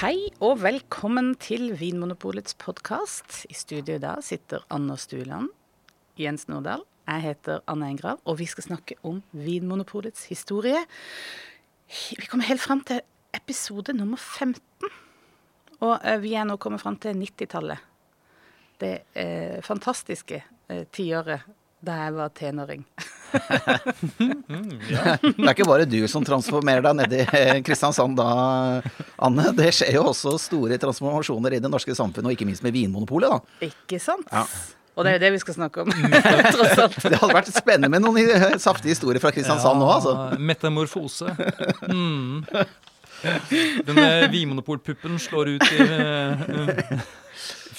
Hei og velkommen til Vinmonopolets podkast. I studio i dag sitter Anna Stueland, Jens Nordahl. Jeg heter Anne Engrav, og vi skal snakke om Vinmonopolets historie. Vi kommer helt fram til episode nummer 15. Og eh, vi er nå kommet fram til 90-tallet. Det eh, fantastiske eh, tiåret da jeg var tenåring. Det er ikke bare du som transformerer deg nedi Kristiansand da, Anne. Det skjer jo også store transformasjoner i det norske samfunnet, og ikke minst med Vinmonopolet, da. Ikke sant? Ja. Og det er jo det vi skal snakke om, tross alt. Det hadde vært spennende med noen eh, saftige historier fra Kristiansand nå, altså. Ja, Metamorfose. Mm. Denne Vinmonopolpuppen slår ut i uh,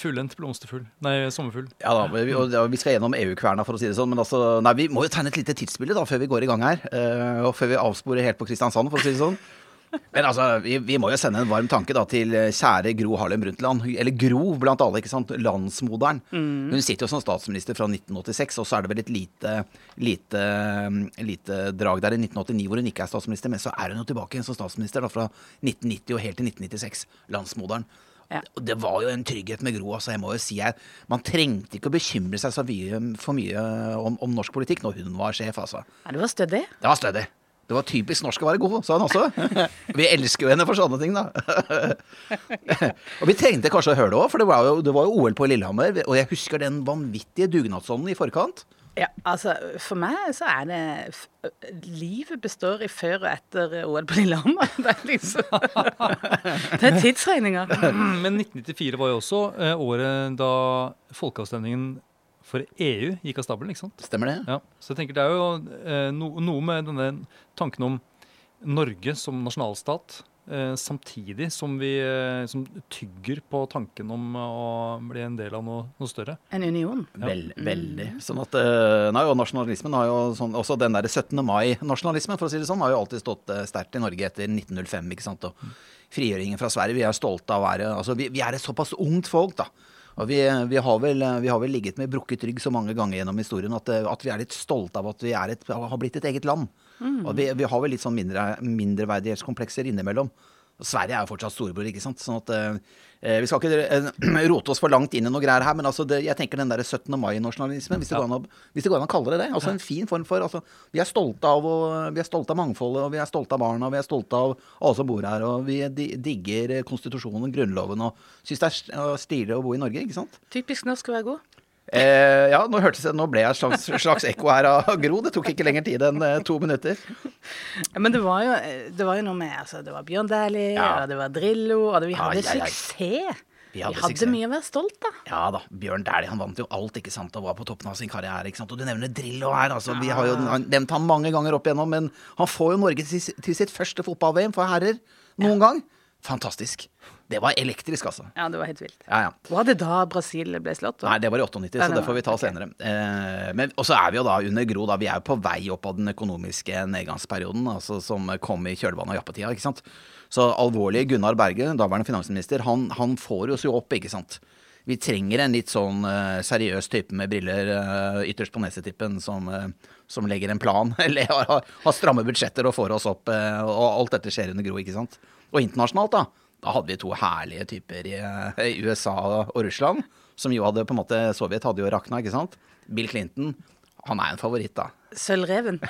fullendt blomsterfugl. Nei, sommerfugl. Ja da, vi, og, ja, vi skal gjennom EU-kverna, for å si det sånn. Men altså, nei, vi må jo tegne et lite tidsbilde da, før vi går i gang her. Uh, og før vi avsporer helt på Kristiansand, for å si det sånn. Men altså, vi, vi må jo sende en varm tanke da til eh, kjære Gro Harlem Brundtland. Eller Gro blant alle, ikke sant. Landsmoderen. Hun sitter jo som statsminister fra 1986, og så er det vel et lite, lite, lite drag der i 1989 hvor hun ikke er statsminister. Men så er hun jo tilbake igjen som statsminister da, fra 1990 og helt til 1996. Landsmoderen. Ja. Og Det var jo en trygghet med Gro. altså jeg må jo si jeg, Man trengte ikke å bekymre seg så mye, for mye om, om norsk politikk når hun var sjef. altså. Ja, det var stødig. Det var stødig. Det var typisk norsk å være god, sa hun også. Vi elsker jo henne for sånne ting, da. Og vi trengte kanskje å høre det òg, for det var, jo, det var jo OL på Lillehammer. Og jeg husker den vanvittige dugnadsånden i forkant. Ja, altså For meg så er det f Livet består i før og etter OL på Lillehammer. Det er liksom Det er tidsregninger. Men 1994 var jo også eh, året da folkeavstemningen for EU gikk av stabelen, ikke sant? Stemmer det? Ja, så jeg tenker det er jo eh, no, noe med denne tanken om Norge som nasjonalstat, samtidig som vi eh, som tygger på tanken om å bli en del av noe, noe større. En union. Vel, veldig. Sånn at, eh, nei, og nasjonalismen har jo sånn, Også den der 17. mai-nasjonalismen for å si det sånn, har jo alltid stått eh, sterkt i Norge etter 1905. ikke sant? Og frigjøringen fra Sverige. Vi er stolte av å være altså vi, vi er et såpass ungt folk, da. Og vi, vi, har vel, vi har vel ligget med brukket rygg så mange ganger gjennom historien at, eh, at vi er litt stolte av at vi er et, har blitt et eget land. Og vi, vi har vel litt sånn mindre, mindreverdighetskomplekser innimellom. Og Sverige er jo fortsatt storebror, ikke sant. Sånn at eh, Vi skal ikke eh, rote oss for langt inn i noe greier her, men altså det, jeg tenker den der 17. mai-nasjonalismen, hvis, Ja. hvis det går an å kalle det det. Altså en fin form for altså, Vi er stolte av, og, vi er stolte av mangfoldet, og vi er stolte av barna, og vi er stolte av alle som bor her, og vi digger konstitusjonen, grunnloven, og syns det er st- stilig å bo i Norge, ikke sant. Typisk norsk å være god. Eh, ja, nå hørtes Nå ble jeg et slags, slags ekko her av Gro. Det tok ikke lenger tid enn eh, to minutter. Men det var jo, det var jo noe med altså, Det var Bjørn Dæhlie, Ja. og det var Drillo, og det, vi hadde Ai, suksess. Vi Vi hadde hadde, suksess. mye å være stolt av. Ja da, Bjørn Dæhlie han vant jo alt ikke sant, og var på toppen av sin karriere. ikke sant, Og du nevner Drillo her. altså, Vi har jo nevnt han mange ganger opp igjennom, men han får jo Norge til, til sitt første fotball-VM for herrer noen gang. Fantastisk. Det var elektrisk, altså. Ja, det var helt vilt. Ja, ja. Var det da Brasil ble slått? Nei, det var i 98, så det får vi ta okay. senere. Eh, men, og så er vi jo da under Gro, da. Vi er jo på vei opp av den økonomiske nedgangsperioden altså, som kom i kjølvannet av jappetida, ikke sant. Så alvorlig Gunnar Berge, daværende finansminister, han, han får oss jo opp, ikke sant. Vi trenger en litt sånn uh, seriøs type med briller uh, ytterst på nesetippen som, uh, som legger en plan, eller har, har, stramme budsjetter og får oss opp. og alt dette skjer under Gro, ikke sant. Og internasjonalt, da. Da hadde vi to herlige typer i, eh, i USA og Russland. Som jo hadde på en måte Sovjet hadde jo rakna, ikke sant. Bill Clinton, han er en favoritt, da. Sølvreven.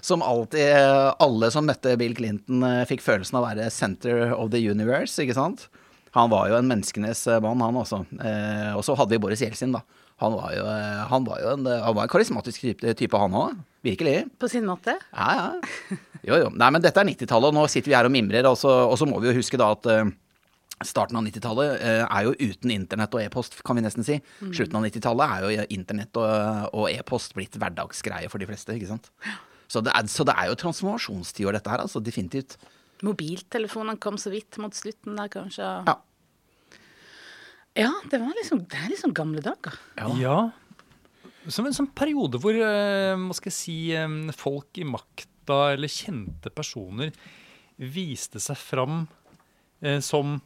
Som alltid, eh, alle som møtte Bill Clinton, eh, fikk følelsen av å være center of the universe, ikke sant. Han var jo en menneskenes eh, mann, han også. Eh, og så hadde vi Boris Jeltsin, da. Han var jo, eh, han var jo en, eh, han var en karismatisk type, type han òg. Virkelig. På sin måte. Ja, ja. Jo, jo. Nei, men dette er 90-tallet, og nå sitter vi her og mimrer. Og så, og så må vi jo huske da at starten av 90-tallet eh, er jo uten internett og e-post, kan vi nesten si. Slutten av 90-tallet er jo internett og, og e-post blitt hverdagsgreie for de fleste, ikke sant. Så det er, så det er jo transformasjonstiår, dette her, altså. Definitivt. Mobiltelefonene kom så vidt mot slutten der, kanskje. Ja. Ja, det var liksom, det er liksom gamle dager. Ja. Som en sånn periode hvor eh, hva skal jeg si, folk i makta eller kjente personer viste seg fram eh, som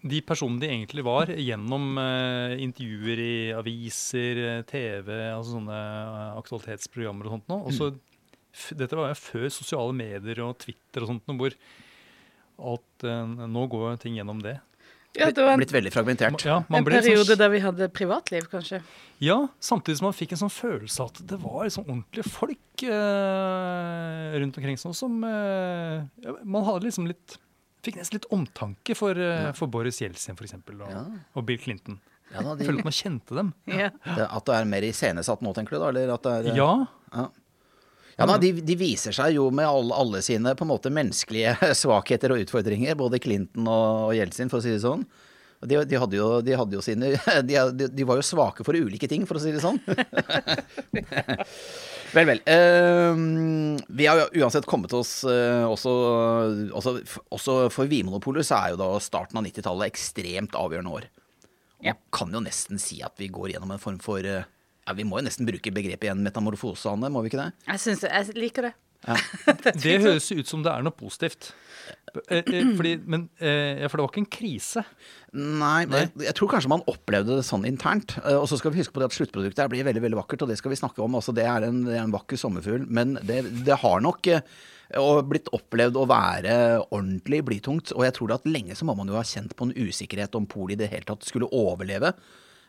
de personene de egentlig var, gjennom eh, intervjuer i aviser, eh, TV, altså sånne eh, aktualitetsprogrammer og sånt noe. Og så, dette var jo før sosiale medier og Twitter og sånt hvor alt eh, Nå går ting gjennom det. Ja, det var en, Blitt veldig fragmentert. Ja, en periode sånn, periode der vi hadde privatliv, kanskje. Ja, samtidig som man fikk en sånn følelse at det var liksom ordentlige folk eh, rundt omkring sånn som eh, ja, Man hadde liksom litt Fikk nesten litt omtanke for, eh, for Boris Jeltsin for eksempel, og, Ja. og Bill Clinton. Ja, da, de, følte at man kjente dem. Ja. det, at det er mer iscenesatt nå, tenker du da? Eller at det er Ja, Ja, da, de, de viser seg jo med alle, alle sine på en måte menneskelige svakheter og utfordringer, både Clinton og, og Jeltsin, for å si det sånn. De, de, hadde jo, de hadde jo sine de, de, var jo svake for ulike ting, for å si det sånn. vel, vel. Uh, vi har jo uansett kommet oss uh, også, også, også for Vinmonopolet så er jo da starten av 90-tallet ekstremt avgjørende år. Ja. Kan jo nesten si at vi går gjennom en form for eh, ja, Vi må jo nesten bruke begrepet igjen metamorfose, Anne, må vi ikke det? Jeg, synes, jeg liker det. det høres ut som det er noe positivt. Eh, eh, Fordi, men, eh, for det var ikke en krise. Nei, Nei. Jeg, jeg tror kanskje man opplevde det sånn internt. Og så skal vi huske på det at sluttproduktet her blir veldig veldig vakkert, og det skal vi snakke om. Altså, det, er en, det er en vakker sommerfugl. Men det, det har nok og blitt opplevd å være ordentlig blytungt. Og jeg tror at lenge så må man jo ha kjent på en usikkerhet om polet i det hele tatt skulle overleve.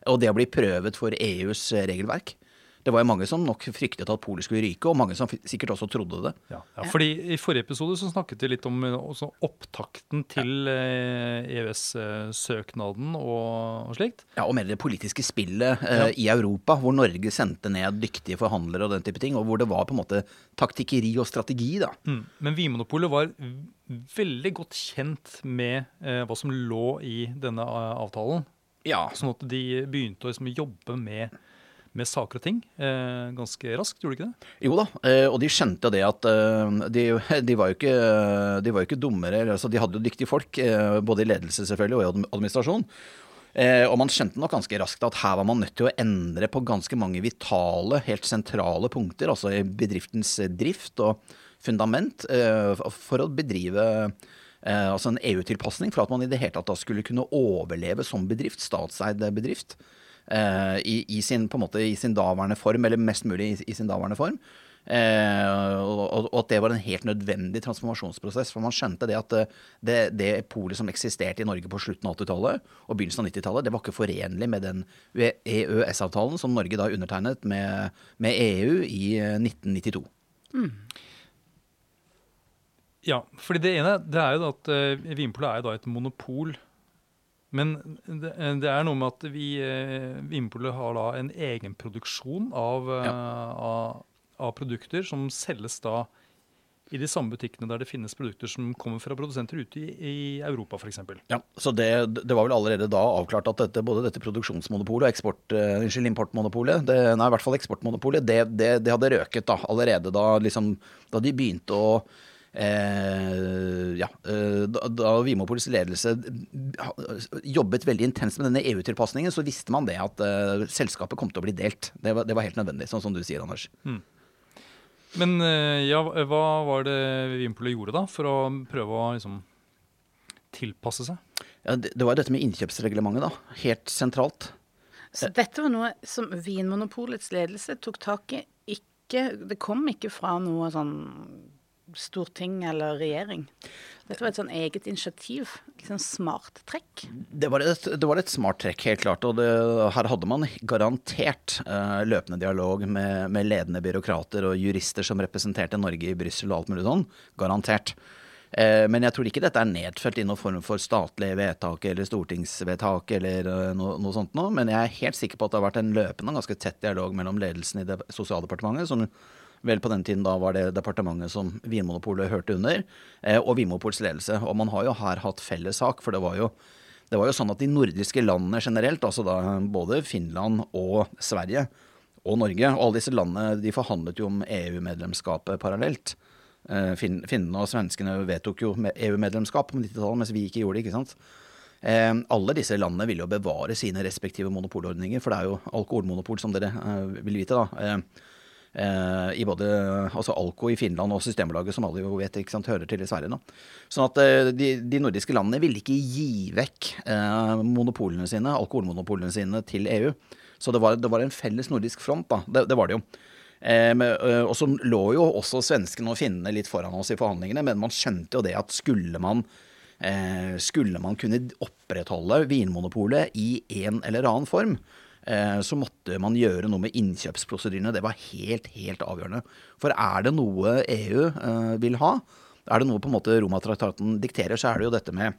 Og det å bli prøvet for EUs regelverk. Det var jo mange som nok fryktet at Polet skulle ryke, og mange som sikkert også trodde det. Ja, ja, fordi I forrige episode så snakket vi litt om eh, også opptakten til eh, EØS-søknaden og, og slikt. Ja, Og mer det politiske spillet eh, i Europa, hvor Norge sendte ned dyktige forhandlere og den type ting, og hvor det var på en måte taktikkeri og strategi, da. Mm. Men Vinmonopolet var veldig godt kjent med eh, hva som lå i denne eh, avtalen. Ja, Sånn at de begynte å liksom, jobbe med, med saker og ting eh, ganske raskt, gjorde de ikke det? Jo da, eh, og de skjønte det at eh, de, de, var jo ikke, de var ikke dummere. Altså de hadde jo dyktige folk, eh, både i ledelse selvfølgelig og i administrasjon. Eh, Og man skjønte nok ganske raskt at her var man nødt til å endre på ganske mange vitale, helt sentrale punkter, altså i bedriftens drift og fundament, eh, for å bedrive altså en EU-tilpasning for at man i det hele tatt da skulle kunne overleve som bedrift, statseid bedrift eh, i, i, sin, på en måte, i sin daværende form, eller mest mulig i, i sin daværende form. Eh, og, og at det var en helt nødvendig transformasjonsprosess. For man skjønte det at eh, det, det polet som eksisterte i Norge på slutten av 80-tallet og begynnelsen av 90-tallet, det var ikke forenlig med den EØS-avtalen som Norge da undertegnet med, med EU i eh, 1992. Ja, fordi det ene det er jo at uh, Vinpolet er jo da et monopol. Men det, det er noe med at vi, uh, Vinpolet har da en egenproduksjon av, eh, av, av produkter som selges da i de samme butikkene der det finnes produkter som kommer fra produsenter ute i, i Europa f.eks. Ja, så det, det var vel allerede da avklart at dette, både dette produksjonsmonopolet og eksport, uh, unnskyld, importmonopolet, det, nei, i hvert fall eksportmonopolet, det, det, det hadde røket da, allerede da, liksom, da de begynte å Eh, ja, eh, da, da Vinmonopolets ledelse jobbet veldig intenst med denne EU-tilpasningen, så visste man det at eh, selskapet kom til å bli delt. Det var, det var helt nødvendig, sånn som du sier, Anders. Men eh, ja, hva var det Vinpolet gjorde da for å prøve å liksom tilpasse seg? Ja, det, det var dette med innkjøpsreglementet, da. Helt sentralt. Så dette var noe som Vinmonopolets ledelse tok tak i. Ikke, det kom ikke fra noe sånn storting eller regjering. Dette var et sånn eget initiativ. Liksom smart trekk. Det var, et, det var et smart trekk, helt klart. Og det, her hadde man garantert uh, løpende dialog med, med ledende byråkrater og jurister som representerte Norge i Brussel og alt mulig sånn. Garantert. Eh, men jeg tror ikke dette er nedfelt i noen form for statlig vedtak eller stortingsvedtak eller noe, noe sånt noe. Men jeg er helt sikker på at det har vært en løpende og ganske tett dialog mellom ledelsen i det Sosialdepartementet, som vel på den tiden da var det departementet som Vinmonopolet hørte under, eh, og Vinmonopolets ledelse. Og man har jo her hatt felles sak, for det var jo det var jo sånn at de nordiske landene generelt, altså da både Finland og Sverige og Norge, og alle disse landene de forhandlet jo om EU-medlemskapet parallelt. Eh, Finnene og svenskene vedtok jo EU-medlemskap på 90-tallet, mens vi ikke gjorde det. ikke sant? Eh, alle disse landene ville jo bevare sine respektive monopolordninger, for det er jo alkoholmonopol, som dere eh, vil vite. da. Eh, eh, I både altså Alko i Finland og Systembolaget, som alle jo vet ikke sant, hører til i Sverige. nå. Sånn at eh, de, de nordiske landene ville ikke gi vekk eh, monopolene sine, alkoholmonopolene sine til EU. Så det var, det var en felles nordisk front, da. Det, det var det jo. Eh, eh, og så lå jo også svenskene og finnene litt foran oss i forhandlingene, men man skjønte jo det at skulle man eh, skulle man kunne opprettholde Vinmonopolet i en eller annen form, så måtte man gjøre noe med innkjøpsprosedyrene. Det var helt, helt avgjørende. For er det noe EU eh, vil ha, er det noe på en måte Romatraktaten dikterer, så er det jo dette med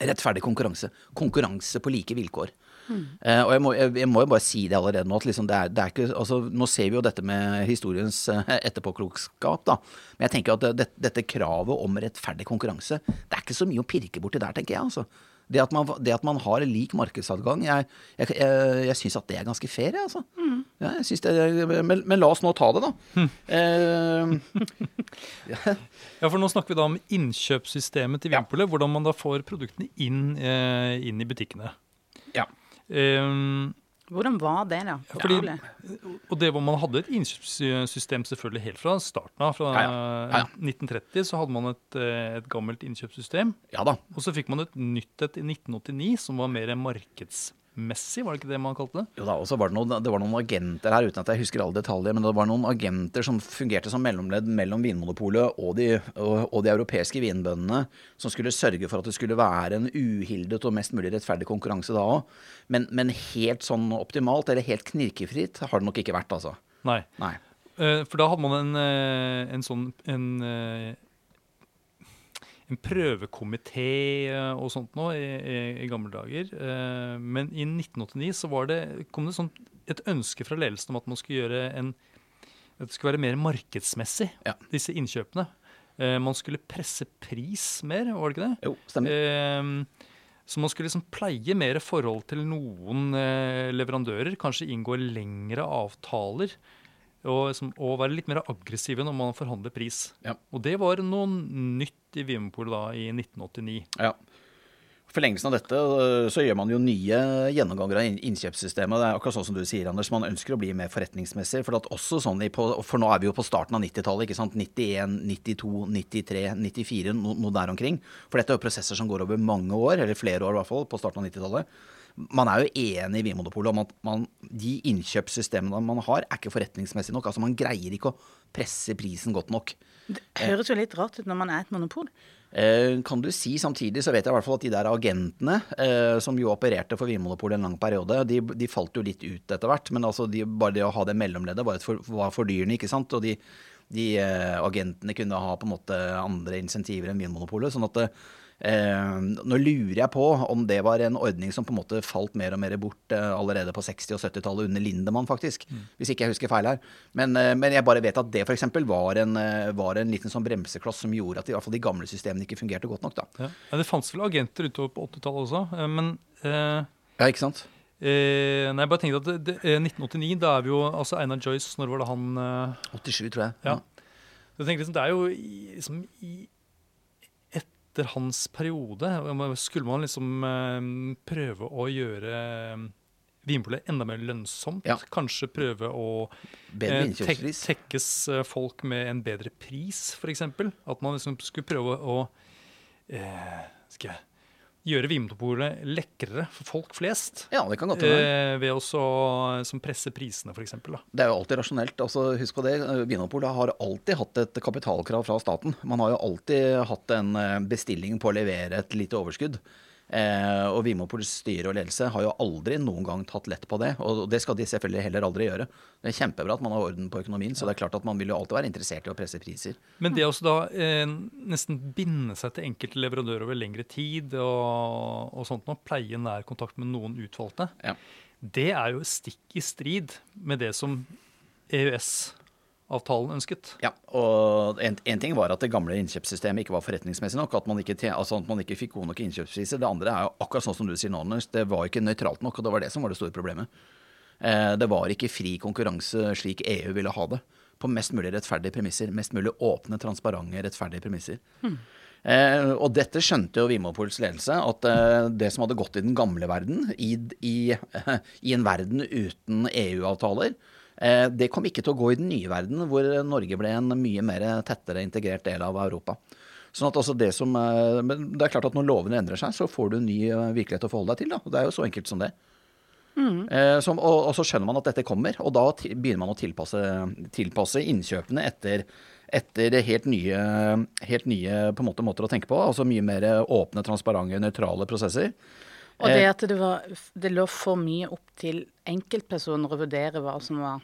rettferdig konkurranse. Konkurranse på like vilkår. Eh, og jeg må, jeg, jeg må jo bare si det allerede nå. at liksom det er, det er ikke, altså, Nå ser vi jo dette med historiens uh, etterpåklokskap, da. Men jeg tenker at det, dette kravet om rettferdig konkurranse, det er ikke så mye å pirke borti der, tenker jeg. altså. Det at, man, det at man har lik markedsadgang, jeg, jeg, jeg, jeg syns at det er ganske fair, altså. mm. Ja, jeg synes det, men, men la oss nå ta det, da. Eh, Ja, for nå snakker vi da om innkjøpssystemet til Ja. Hvordan man da får produktene inn, eh, inn i butikkene. ja. Ehm, Hvordan var det, da? Ja, fordi- og det hvor man hadde et innkjøpssystem selvfølgelig helt fra starten av. Fra Ja, ja. Ja, ja. 1930 så hadde man et, eh, et gammelt innkjøpssystem. ja da. Og så fikk man et nytt et i 1989 som var mer markedsmessig, var det ikke det man kalte det? Jo da, og så var det, noen, det var noen agenter her, uten at jeg husker alle detaljer, men det var noen agenter som fungerte som mellomledd mellom Vinmonopolet og de, og, og de europeiske vinbøndene, som skulle sørge for at det skulle være en uhildet og mest mulig rettferdig konkurranse da òg. Men, men helt sånn optimalt, eller helt knirkefritt, har det nok ikke vært, altså. Nei. Nei. Eh, For da hadde man en, eh, en sånn en, eh, en prøvekomité eh, og sånt nå i, i, i gamle dager. Eh, Men i 1989 så var det, kom det sånn et ønske fra ledelsen om at man skulle gjøre en at det skulle være mer markedsmessig, Ja. disse innkjøpene. Eh, Man skulle presse pris mer, var det ikke det? Jo, stemmer. Så man skulle liksom pleie mer forhold til noen leverandører, kanskje inngå lengre avtaler. Og, liksom, og være litt mer aggressive når man forhandler pris. Ja. Og det var noe nytt i Vinmonopolet da i 1989. Ja. Forlengelsen av dette, øh, så gjør man jo nye gjennomganger av inn- innkjøpssystemet. Det er akkurat sånn som du sier, Anders. Man ønsker å bli mer forretningsmessig. For, at også sånn på, for nå er vi jo på starten av 90-tallet. ikke sant? 91, 92, 93, 94, no, noe der omkring. For dette er jo prosesser som går over mange år, eller flere år i hvert fall, på starten av 90-tallet. Man er jo enig i Vinmonopolet om at man, de innkjøpssystemene man har, er ikke forretningsmessige nok. Altså Man greier ikke å presse prisen godt nok. Det høres jo litt rart ut når man er et monopol. Eh, kan du si Samtidig så vet jeg i hvert fall at de der agentene, eh, som jo opererte for Vinmonopolet en lang periode, de, de falt jo litt ut etter hvert. Men altså de, bare det å ha det mellomleddet var, for, var fordyrende, ikke sant. Og de, de eh, agentene kunne ha på en måte andre insentiver enn Vinmonopolet. sånn at eh, Nå lurer jeg på om det var en ordning som på en måte falt mer og mer bort eh, allerede på 60- og 70-tallet under Lindemann, faktisk. Hvis ikke jeg husker feil her. Men, eh, men jeg bare vet at det f.eks. Var, en, eh, var en liten sånn bremsekloss som gjorde at i hvert fall de gamle systemene ikke fungerte godt nok. da. Ja. Ja, det fantes vel agenter utover på 80-tallet også, eh, men eh, Ja, ikke sant? eh, nei, jeg bare tenkte at det, det, eh, 1989, da er vi jo altså Einar Joyce, når var det han eh, 87, tror jeg. Ja. Jeg tenker liksom, Det er jo liksom, i, etter hans periode Skulle man liksom eh, prøve å gjøre eh, Vinpolet enda mer lønnsomt? Ja. Kanskje prøve å eh, tek tekkes folk med en bedre pris, f.eks.? At man liksom skulle prøve å eh, skal jeg, gjøre Vinmonopolet lekrere for folk flest? Ja, det kan godt være. Eh, ved å så, som presse prisene, f.eks. Det er jo alltid rasjonelt. altså Husk på det, Vinmonopolet har alltid hatt et kapitalkrav fra staten. Man har jo alltid hatt en eh, bestilling på å levere et lite overskudd. Eh, og Vinmonopolets styre og ledelse har jo aldri noen gang tatt lett på det. Og det skal de selvfølgelig heller aldri gjøre. Det er kjempebra at man har orden på økonomien, så det er klart at man vil jo alltid være interessert i å presse priser. Men det å også da eh, nesten binde seg til enkelte leverandører over lengre tid og, og sånt noe, pleie nær kontakt med noen utvalgte, Ja. det er jo stikk i strid med det som EØS-avtalen ønsket. Ja, og en, en ting var at det gamle innkjøpssystemet ikke var forretningsmessig nok. At man ikke, altså at man ikke fikk gode nok innkjøpspriser. Det andre er jo akkurat sånn som du sier nå, Anders. Det var ikke nøytralt nok, og det var det som var det store problemet. Eh, det var ikke fri konkurranse slik EU ville ha det. På mest mulig rettferdige premisser. Mest mulig åpne, transparente, rettferdige premisser. Eh, og dette skjønte jo Vimopols ledelse, at eh, det som hadde gått i den gamle verden, i, i, i en verden uten EU-avtaler, det kom ikke til å gå i den nye verden, hvor Norge ble en mye mer tettere integrert del av Europa. Sånn at altså det som, eh, men det er klart at når lovene endrer seg, så får du en ny eh, virkelighet å forholde deg til. Da. Det er jo så enkelt som det. Mm. som, og, og så skjønner man at dette kommer, og da begynner man å tilpasse, tilpasse innkjøpene etter, etter helt nye, helt nye måte, måter å tenke på. Altså mye mer åpne, transparente, nøytrale prosesser. Og det Eh, at det, var, det lå for mye opp til enkeltpersoner å vurdere hva som var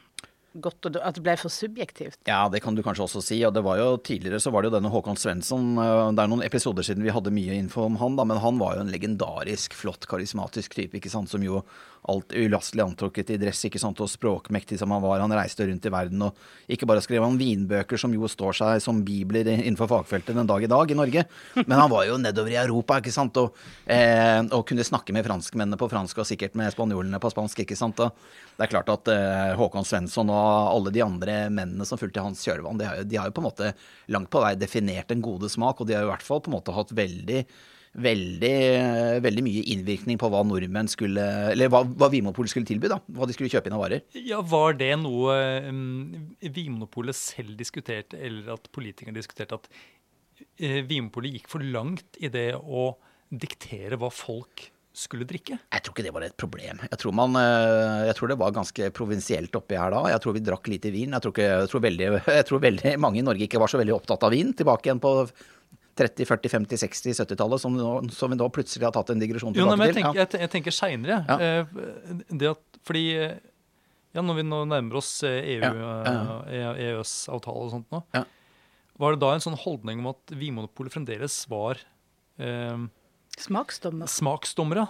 godt, og at det ble for subjektivt. Ja, det kan du kanskje også si. Og det var jo tidligere så var det jo denne Håkon Svensson. eh, Det er noen episoder siden vi hadde mye info om han, da, men han var jo en legendarisk, flott, karismatisk type, ikke sant, som jo alt ulastelig antrukket i dress, ikke sant, og språkmektig som han var. Han reiste rundt i verden, og ikke bare skrev han vinbøker som jo står seg som bibler innenfor fagfeltet den dag i dag i Norge, men han var jo nedover i Europa, ikke sant, og, eh, og kunne snakke med franskmennene på fransk og sikkert med spanjolene på spansk, ikke sant. Og det er klart at eh, Håkon Svensson og alle de andre mennene som fulgte hans kjølvann, de har, jo, jo på en måte langt på vei definert en gode smak, og de har i hvert fall på en måte hatt veldig Veldig, veldig mye innvirkning på hva nordmenn skulle Eller hva, hva Vinmonopolet skulle tilby, da. Hva de skulle kjøpe inn av varer. Ja, Var det noe um, Vinmonopolet selv diskuterte, eller at politikerne diskuterte at uh, Vinmonopolet gikk for langt i det å diktere hva folk skulle drikke? Jeg tror ikke det var et problem. Jeg tror, man, eh, jeg tror det var ganske provinsielt oppi her da. Jeg tror vi drakk lite vin. Jeg tror, ikke, jeg, tror veldig, jeg tror veldig mange i Norge ikke var så veldig opptatt av vin. Tilbake igjen på 30-, 40-, 50-, 60-, 70-tallet, som, som vi nå plutselig har tatt en digresjon Jo, nei, tilbake men jeg til. tenker, jeg, te- jeg tenker seinere. Ja. det at Fordi eh, ja, når vi nå nærmer oss eh, EU, Ja, ja. eh, EØS-avtale og sånt nå, Ja. var det da en sånn holdning om at Vinmonopolet fremdeles var eh, Smaksdommer. smaksdommere?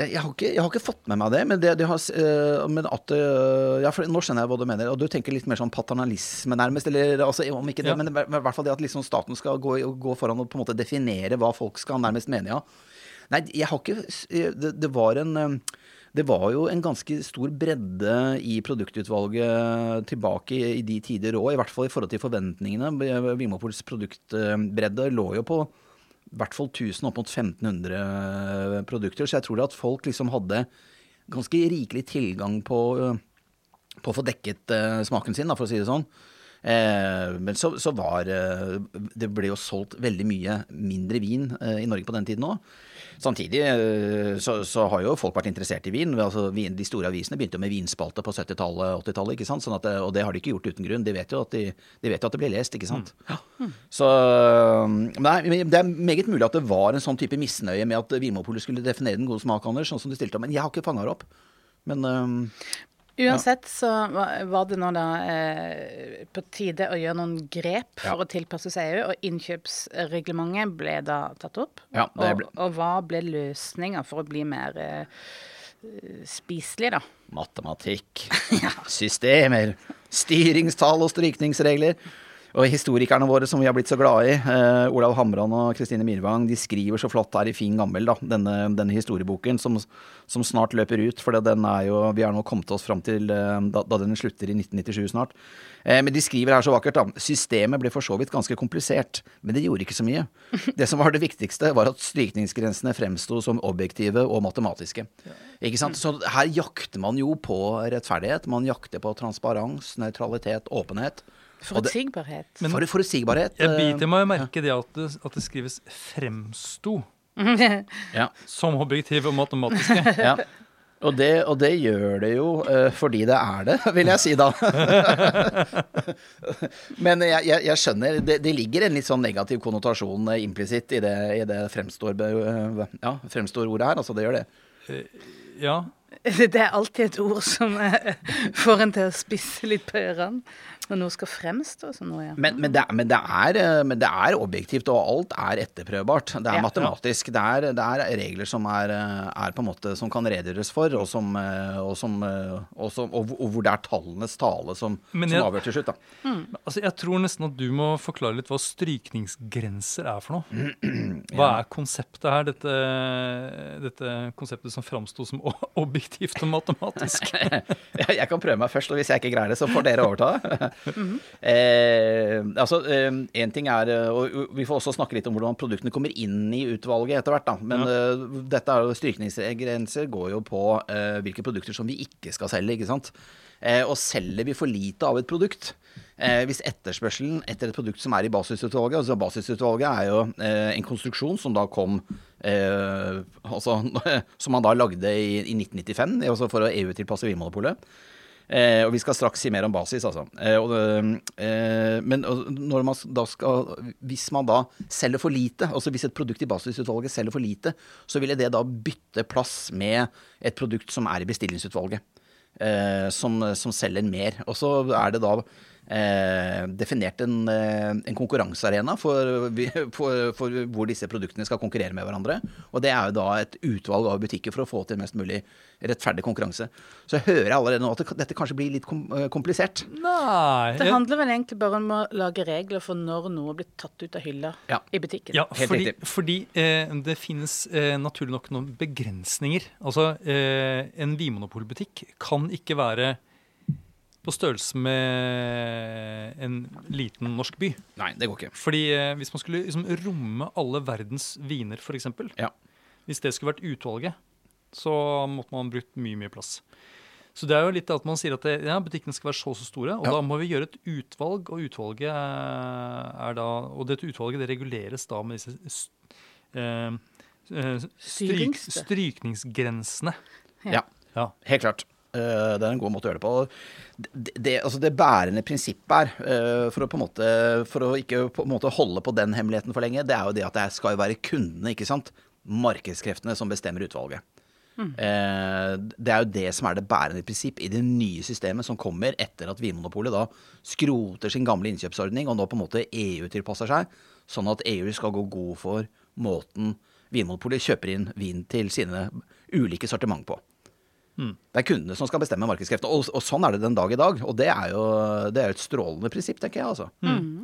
Jeg, jeg, har ikke, jeg har ikke fått med meg det, men, det, det har, øh, men at øh, ja, Nå skjønner jeg hva du mener. Og du tenker litt mer sånn paternalisme, nærmest. Eller altså, om ikke det, Ja. men i hvert- fall det at liksom staten skal gå, gå foran og på en måte definere hva folk skal nærmest mene, ja. Nei, jeg har ikke Det, det var en det var jo en ganske stor bredde i produktutvalget tilbake i, i de tider òg, i hvert fall i forhold til forventningene. Vimopols produktbredde lå jo på i hvert fall 1000 opp mot 1500 produkter. Så jeg tror at folk liksom hadde ganske rikelig tilgang på, øh, på å få dekket eh, smaken sin, da, for å si det sånn. Eh, men så, så var eh, Det ble jo solgt veldig mye mindre vin eh, i Norge på den tiden òg. Samtidig eh, så, så har jo folk vært interessert i vin. Altså, vin. De store avisene begynte jo med vinspalte på 70-tallet og 80-tallet. ikke sant? Sånn at, og det har de ikke gjort uten grunn. De vet jo at, de, de vet jo at det blir lest, ikke sant. Ja. Så nei, Det er meget mulig at det var en sånn type misnøye med at Vinmonopolet skulle definere den gode smak, Anders, sånn som de stilte opp. Men jeg har ikke fanga det opp. Men øhm, Uansett så var det nå da eh, på tide å gjøre noen grep for Ja. å tilpasse seg EU, og innkjøpsreglementet ble da tatt opp. Ja, det ble- og, og hva ble løsninga for å bli mer eh, spiselig, da? matematikk, systemer, styringstall og strykningsregler. Og historikerne våre som vi har blitt så glade i, eh, Olav Hamran og Kristine Mirvang, de skriver så flott her i Fin gammel, da, denne, denne historieboken som, som snart løper ut. For den er jo, vi er nå kommet oss fram til eh, da, da den slutter i 1997 snart. Eh, men de skriver her så vakkert, da. Systemet ble for så vidt ganske komplisert, men det gjorde ikke så mye. Det som var det viktigste, var at strykningsgrensene fremsto som objektive og matematiske. Ikke sant? Så her jakter man jo på rettferdighet. Man jakter på transparens, nøytralitet, åpenhet. Forutsigbarhet. For forutsigbarhet. Jeg eh, biter meg merke det at det, at det skrives 'fremsto' Ja, som objektiv og matematiske. ja. Og det, og det gjør det jo eh, fordi det er det, vil jeg si da. Men jeg, jeg, jeg skjønner, det, det ligger en litt sånn negativ konnotasjon eh, implisitt i det, i det fremstår, eh, ja, fremstår ordet her. Altså det gjør det. Ja. Det er alltid et ord som eh, får en til å spisse litt på ørene når noe skal fremstå som noe. Ja. Men, men, det, er- men, det er, eh, men det er objektivt, og alt er etterprøvbart. Det er Ja. matematisk. Det er, det er regler som er, eh, er på en måte som kan redegjøres for, og, som, eh, og, som, og, som, og, og hvor det er tallenes tale som, avgjør til slutt. Da. Altså, jeg tror nesten at du må forklare litt hva strykningsgrenser er for noe. Hva er konseptet her? Dette, dette konseptet som framsto som objektivt og matematisk. Jeg kan prøve meg først, og hvis jeg ikke greier det, så får dere overta. eh, altså, en ting er eh, Og vi får også snakke litt om hvordan produktene kommer inn i utvalget etter hvert. da. Men eh, dette er jo strykningsgrenser går jo på eh, hvilke produkter som vi ikke skal selge. ikke sant? Eh, og selger vi for lite av et produkt eh, Hvis etterspørselen etter et produkt som er i basisutvalget altså Basisutvalget er jo eh, en konstruksjon som da kom eh, altså, Som man da lagde i, i 1995 altså for å EU-tilpasse Vinmonopolet. Eh, og vi skal straks si mer om basis, altså. Eh, og, eh, men når man da skal Hvis man da selger for lite, altså hvis et produkt i basisutvalget selger for lite, så ville det da bytte plass med et produkt som er i bestillingsutvalget. Eh, som, som selger mer. Og så er det da eh, definert en, eh, en konkurransearena for, for, for, hvor disse produktene skal konkurrere med hverandre. Og det er jo da et utvalg av butikker for å få til mest mulig rettferdig konkurranse. Så jeg hører allerede nå at dette kanskje blir litt eh, komplisert. Nei Det handler vel egentlig bare om å lage regler for når noe blir tatt ut av hylla ja. i butikken. Ja, fordi, fordi eh, det finnes eh, naturlig nok noen begrensninger. Altså, eh, en vinmonopolbutikk kan ikke være på størrelse med en liten norsk by. Nei, det går ikke. Fordi eh, Hvis man skulle liksom, romme alle verdens viner, f.eks. Ja. Hvis det skulle vært utvalget, så måtte man brukt mye mye plass. Så det er jo litt at man sier at det, ja, butikkene skal være så så store, og Ja. da må vi gjøre et utvalg, og utvalget er da Og dette utvalget det reguleres da med disse eh, eh, stryk, strykningsgrensene. Ja. Ja. Helt klart. Eh, det er en god måte å gjøre det på. Det, det, altså det bærende prinsippet her, eh, for å måte For å ikke på en måte holde på den hemmeligheten for lenge, det er jo det at det skal være kundene, ikke sant? Markedskreftene som bestemmer utvalget. Mm. det er jo det som er det bærende prinsipp i det nye systemet som kommer etter at Vinmonopolet da skroter sin gamle innkjøpsordning og nå på en måte EU tilpasser seg, sånn at EU skal gå god for måten Vinmonopolet kjøper inn vin til sine ulike sortiment på. Det er kundene som skal bestemme markedskreftene. Og, og sånn er det den dag i dag. Og det er jo, det er et strålende prinsipp, tenker jeg. altså.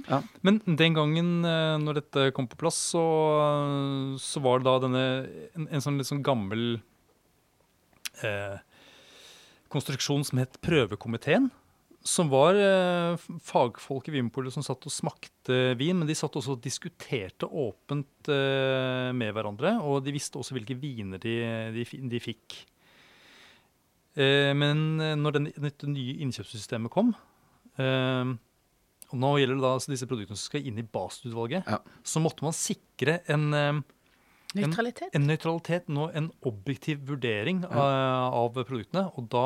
Ja. Men den gangen eh, når dette kom på plass, så, så var det da denne en, en sånn litt sånn gammel eh, konstruksjon som het Prøvekomiteen. Som var eh, fagfolk i Vinpolet som satt og smakte vin, men de satt også og diskuterte åpent eh, med hverandre. Og de visste også hvilke viner de, de, de fikk. Eh, men eh, når den, dette nye innkjøpssystemet kom eh, og Nå gjelder det da altså disse produktene som skal inn i basisutvalget. Ja. Så måtte man sikre en, Nøytralitet. en nøytralitet, nå en objektiv vurdering av, av produktene. Og da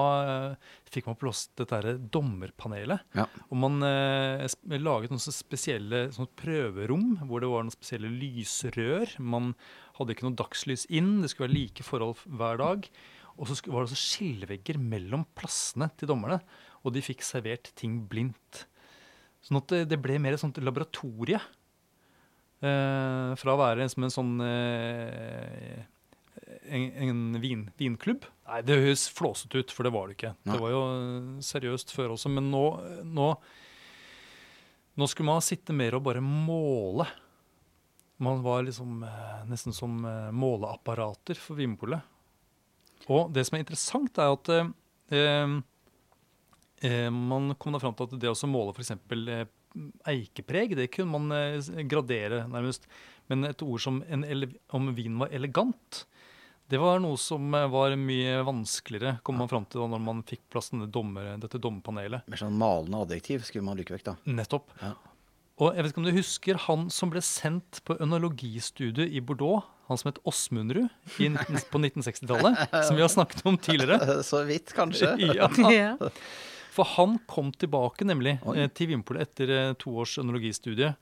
fikk man på plass dette her dommerpanelet. Ja. Og man eh, laget noen spesielle sånn prøverom hvor det var noen spesielle lysrør. Man hadde ikke noe dagslys inn, det skulle være like forhold hver dag. Og så var det også skillevegger mellom plassene til dommerne. Og de fikk servert ting blindt. Sånn at det, ble mer et sånt laboratorie. Eh, fra å være som en sånn eh, en, en vin, vinklubb. Nei, det høres flåsete ut, for det var det ikke. Nei. Det var jo eh, seriøst før også, men nå, nå Nå skulle man sitte mer og bare måle. Man var liksom eh, nesten som eh, måleapparater for Vinmonopolet. Og det som er interessant, er at eh, eh, man kom da fram til at det å måle f.eks. Eh, eikepreg, det kunne man eh, gradere nærmest. Men et ord som om vinen var elegant, det var noe som var mye vanskeligere, kom man fram til da når man fikk plass denne dommer, dette dommerpanelet. Mer sånn malende adjektiv skulle man luke vekk, da. Nettopp. Ja. Og jeg vet ikke om du husker han som ble sendt på ønologistudiet i Bordeaux, han som het Åsmundrud på 1960-tallet, som vi har snakket om tidligere. Så vidt, kanskje. Ja. Ja. For han kom tilbake nemlig Oi. eh, til Vinpolet etter eh, to års ønologistudie.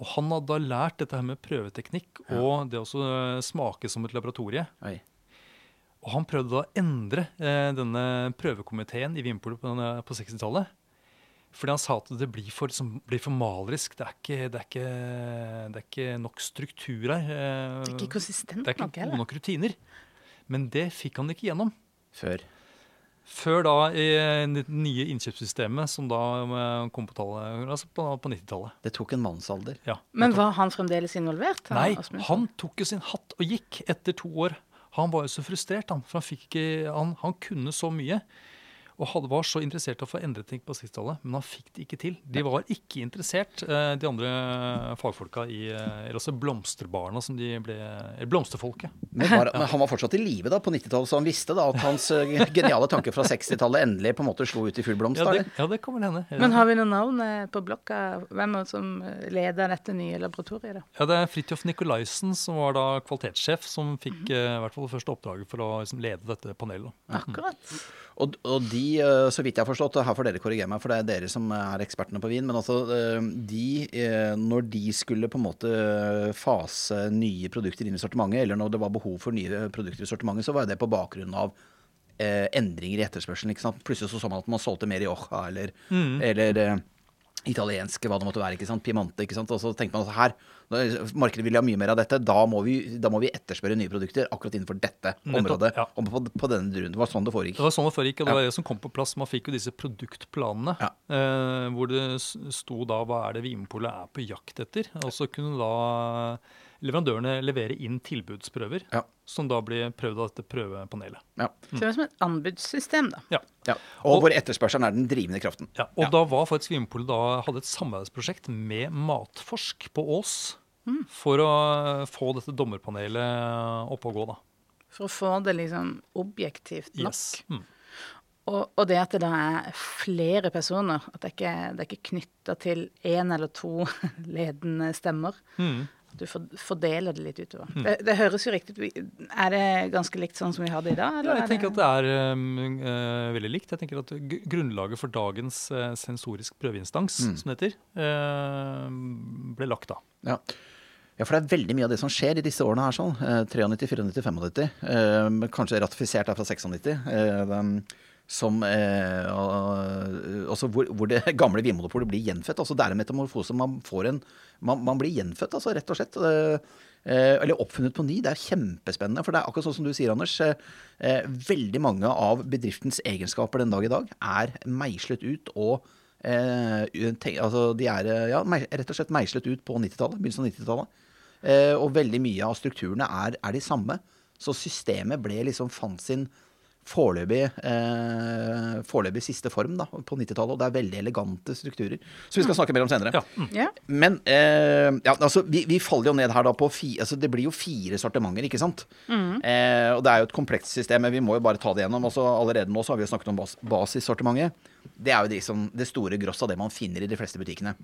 Og han hadde da lært dette her med prøveteknikk og det å også, eh, smake som et laboratorie. Oi. Og han prøvde da å endre eh, denne prøvekomiteen i Vinpolet på, på 60-tallet. Fordi han sa at det blir for, som, blir for malerisk. Det er, ikke, det, er ikke, det er ikke nok struktur her. eh, Det er ikke konsistent det er ikke nok gode nok rutiner. Men det fikk han ikke gjennom. Før. Før da i det nye innkjøpssystemet som da eh, kom på, altså på, på 90-tallet. Det tok en mannsalder. Ja. Men var han fremdeles involvert? han, Nei, Asmundsen? han tok jo sin hatt og gikk etter to år. Han var jo så frustrert, han. For han, fikk han, han kunne så mye. Og hadde, var så interessert i å få endret ting på 60-tallet, men han fikk det ikke til. De var ikke interessert, eh, de andre fagfolka i eh, Eller også blomsterbarna, som de ble Eller blomsterfolket. Men, var, men han var fortsatt i live da på 90-tallet, så han visste da at hans eh, geniale tanke fra 60-tallet endelig på en måte slo ut i full blomst. Ja, det, ja, det kan vel hende. Men har vi noen navn eh, på blokka? Hvem er det som eh, leder dette nye laboratoriet? da? Ja, det er Fridtjof Nikolaisen som var da kvalitetssjef, som fikk eh, i hvert fall det første oppdraget for å liksom, lede dette panelet. Akkurat. Akkurat. Og, og de eh, så vidt jeg har forstått, og her får dere korrigere meg, for det er dere som er ekspertene på vin, men altså eh, de, eh, når de skulle på en måte fase nye produkter inn i sortimentet, eller når det var behov for nye produkter i sortimentet, så var det på bakgrunn av endringer i etterspørselen. Plutselig så så man at man solgte mer i Åha, eller, eller eh, italiensk, hva det måtte være. ikke sant? Piemonte. ikke sant? Og så tenkte man her, markedet vil ha mye mer av dette, da må vi, da må vi etterspørre nye produkter akkurat innenfor dette området. ja. Og på, på denne runden, Det var sånn det foregikk. Det var sånn det foregikk, og det Ja. var det som kom på plass. Man fikk jo disse produktplanene, Ja. eh, hvor det sto da hva er det Vinpolet er på jakt etter. Og så kunne da leverandørene levere inn tilbudsprøver, Ja. som da blir prøvd av dette prøvepanelet. Ja. Så det er som et anbudssystem, da. Ja. Ja. Og hvor etterspørselen er den drivende kraften. Ja, og da var faktisk Vinmonopolet da hadde et samarbeidsprosjekt med Matforsk på Ås for å få dette dommerpanelet opp og gå, da. For å få det liksom objektivt nok. Yes. Mm. Og, og det at det da er flere personer, at det ikke det er ikke knytta til én eller to ledende stemmer. Mm. At du fordeler det litt utover. Det, det høres jo riktig ut. Er det ganske likt sånn som vi har det i dag? Ja, jeg tenker tenker at det er um, uh, veldig likt. Jeg tenker at Grunnlaget for dagens uh, sensorisk prøveinstans, Mm. som det heter, uh, ble lagt da. Ja. ja, for det er veldig mye av det som skjer i disse årene her, sånn. Eh, 93, 94, 95. Eh, kanskje ratifisert er fra 96. Som eh, Altså hvor, hvor det gamle Vinmonopolet blir gjenfødt. Altså det er en metamorfose. Man får en Man, man blir gjenfødt, altså, rett og slett. Eh, eh, eller oppfunnet på ny. Det er kjempespennende. For det er akkurat sånn som du sier, Anders. Eh, eh, veldig mange av bedriftens egenskaper den dag i dag er meislet ut og eh, altså de er ja, rett og slett meislet ut på 90-tallet. Begynnelsen av 90-tallet. Eh, og veldig mye av strukturene er, er de samme. Så systemet ble liksom fant sin foreløpig, eh, foreløpig siste form da, på 90-tallet. Og det er veldig elegante strukturer. Som vi skal snakke mer om senere. Ja. Mm. Men eh, ja, altså, vi, vi faller jo ned her da på fi, altså, Det blir jo fire sortimenter, ikke sant? Eh, og det er jo et komplekst system, men vi må jo bare ta det gjennom. Altså, allerede nå så har vi jo snakket om bas basissortimentet. Det er jo liksom det store gross av det man finner i de fleste butikkene.